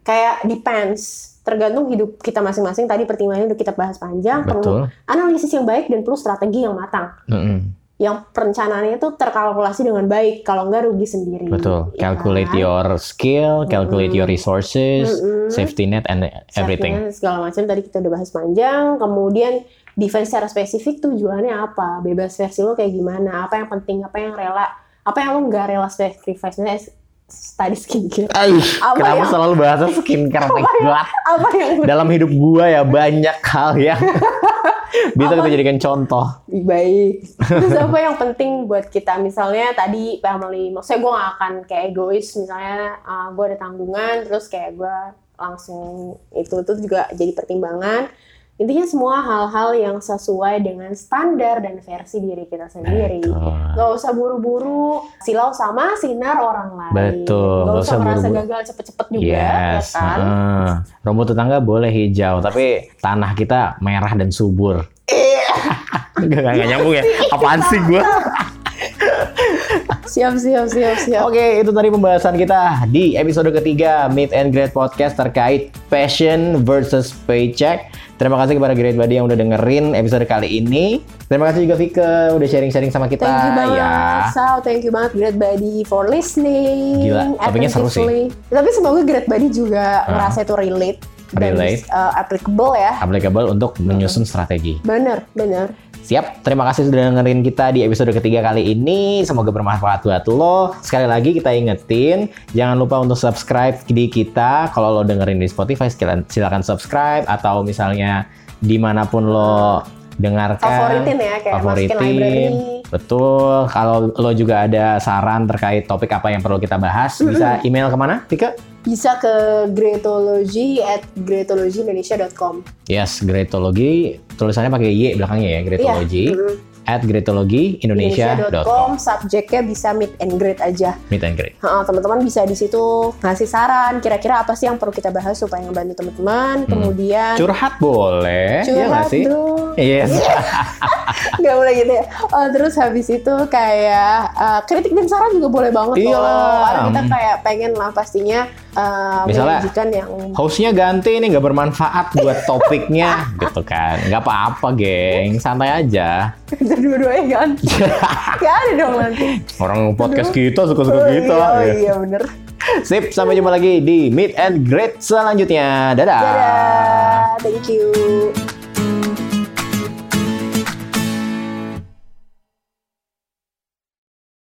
Kayak depends, tergantung hidup kita masing-masing. Tadi pertimbangannya udah kita bahas panjang, perlu betul. analisis yang baik dan perlu strategi yang matang Mm-mm. Yang perencanaannya itu terkalkulasi dengan baik kalau nggak rugi sendiri Betul. ya Calculate kan? your skill, calculate your resources, Mm-mm. safety net and everything. Safety net, segala macam tadi kita udah bahas panjang kemudian defense secara spesifik tujuannya apa bebas versi lo kayak gimana apa yang penting apa yang rela apa yang lo nggak rela sacrifice tadi skincare. Aih, Apa kenapa yang- selalu bahasa <laughs> skincare my god? apa yang Dalam hidup gua ya banyak hal yang <laughs> bisa kita jadikan contoh. baik. <laughs> Terus apa yang penting buat kita? Misalnya tadi family maksudnya gue gak akan kayak egois. Misalnya gue ada tanggungan terus kayak gue langsung itu itu juga jadi pertimbangan intinya semua hal-hal yang sesuai dengan standar dan versi diri kita sendiri Betul. Gak usah buru-buru silau sama sinar orang lain Betul, Gak nggak usah usah merasa gagal cepet-cepet juga ya Yes. kan heeh. rumput tetangga boleh hijau, tapi tanah kita merah dan subur. Gak, gak, gak nyambung ya? Apaan sih gua? <laughs> siap siap siap siap Oke, itu tadi pembahasan kita di episode ketiga Meet and Great Podcast terkait passion versus paycheck. Terima kasih kepada Great Buddy yang udah dengerin episode kali ini. Terima kasih juga Vika udah sharing-sharing sama kita. Thank you banget, ya. Sal. Thank you banget, Great Buddy, for listening. Gila, topiknya seru sih. Tapi semoga Great Buddy juga ngerasa itu relate. Dan Relate. uh, applicable ya. Applicable untuk menyusun strategi. Bener, bener. Siap, terima kasih sudah dengerin kita di episode ketiga kali ini. Semoga bermanfaat buat lo. Sekali lagi kita ingetin, jangan lupa untuk subscribe di kita. Kalau lo dengerin di Spotify, silakan, silakan subscribe. Atau misalnya di mana pun lo dengarkan. Favoritin ya, kayak masukin library. Betul. Kalau lo juga ada saran terkait topik apa yang perlu kita bahas, bisa email ke mana, Tika? Bisa ke greatology at greatologyindonesia.com. Yes, Greatology. Tulisannya pakai Y belakangnya ya, Greatology. Iya, mm. At greatologyindonesia.com. Subjeknya bisa meet and greet aja. Meet and greet. Ha, teman-teman bisa di situ ngasih saran kira-kira apa sih yang perlu kita bahas supaya ngebantu teman-teman. Kemudian Curhat boleh, ya nggak curhat sih? dong. Yes. <laughs> Nggak boleh gitu ya. Oh, terus habis itu kayak uh, kritik dan saran juga boleh banget loh. Karena kita Hmm. kayak pengen lah pastinya uh, Misalnya, yang Hostnya ganti nih nggak bermanfaat buat topiknya, <laughs> gitu kan? Nggak apa-apa, geng, santai aja. dua-duanya kan. Gak <laughs> ada dong nanti. Orang podcast kita suka-suka Oh, kita. iya, oh ya. iya bener. Sip, sampai jumpa lagi di Meet and Greet selanjutnya. Dadah. Dadah. Thank you.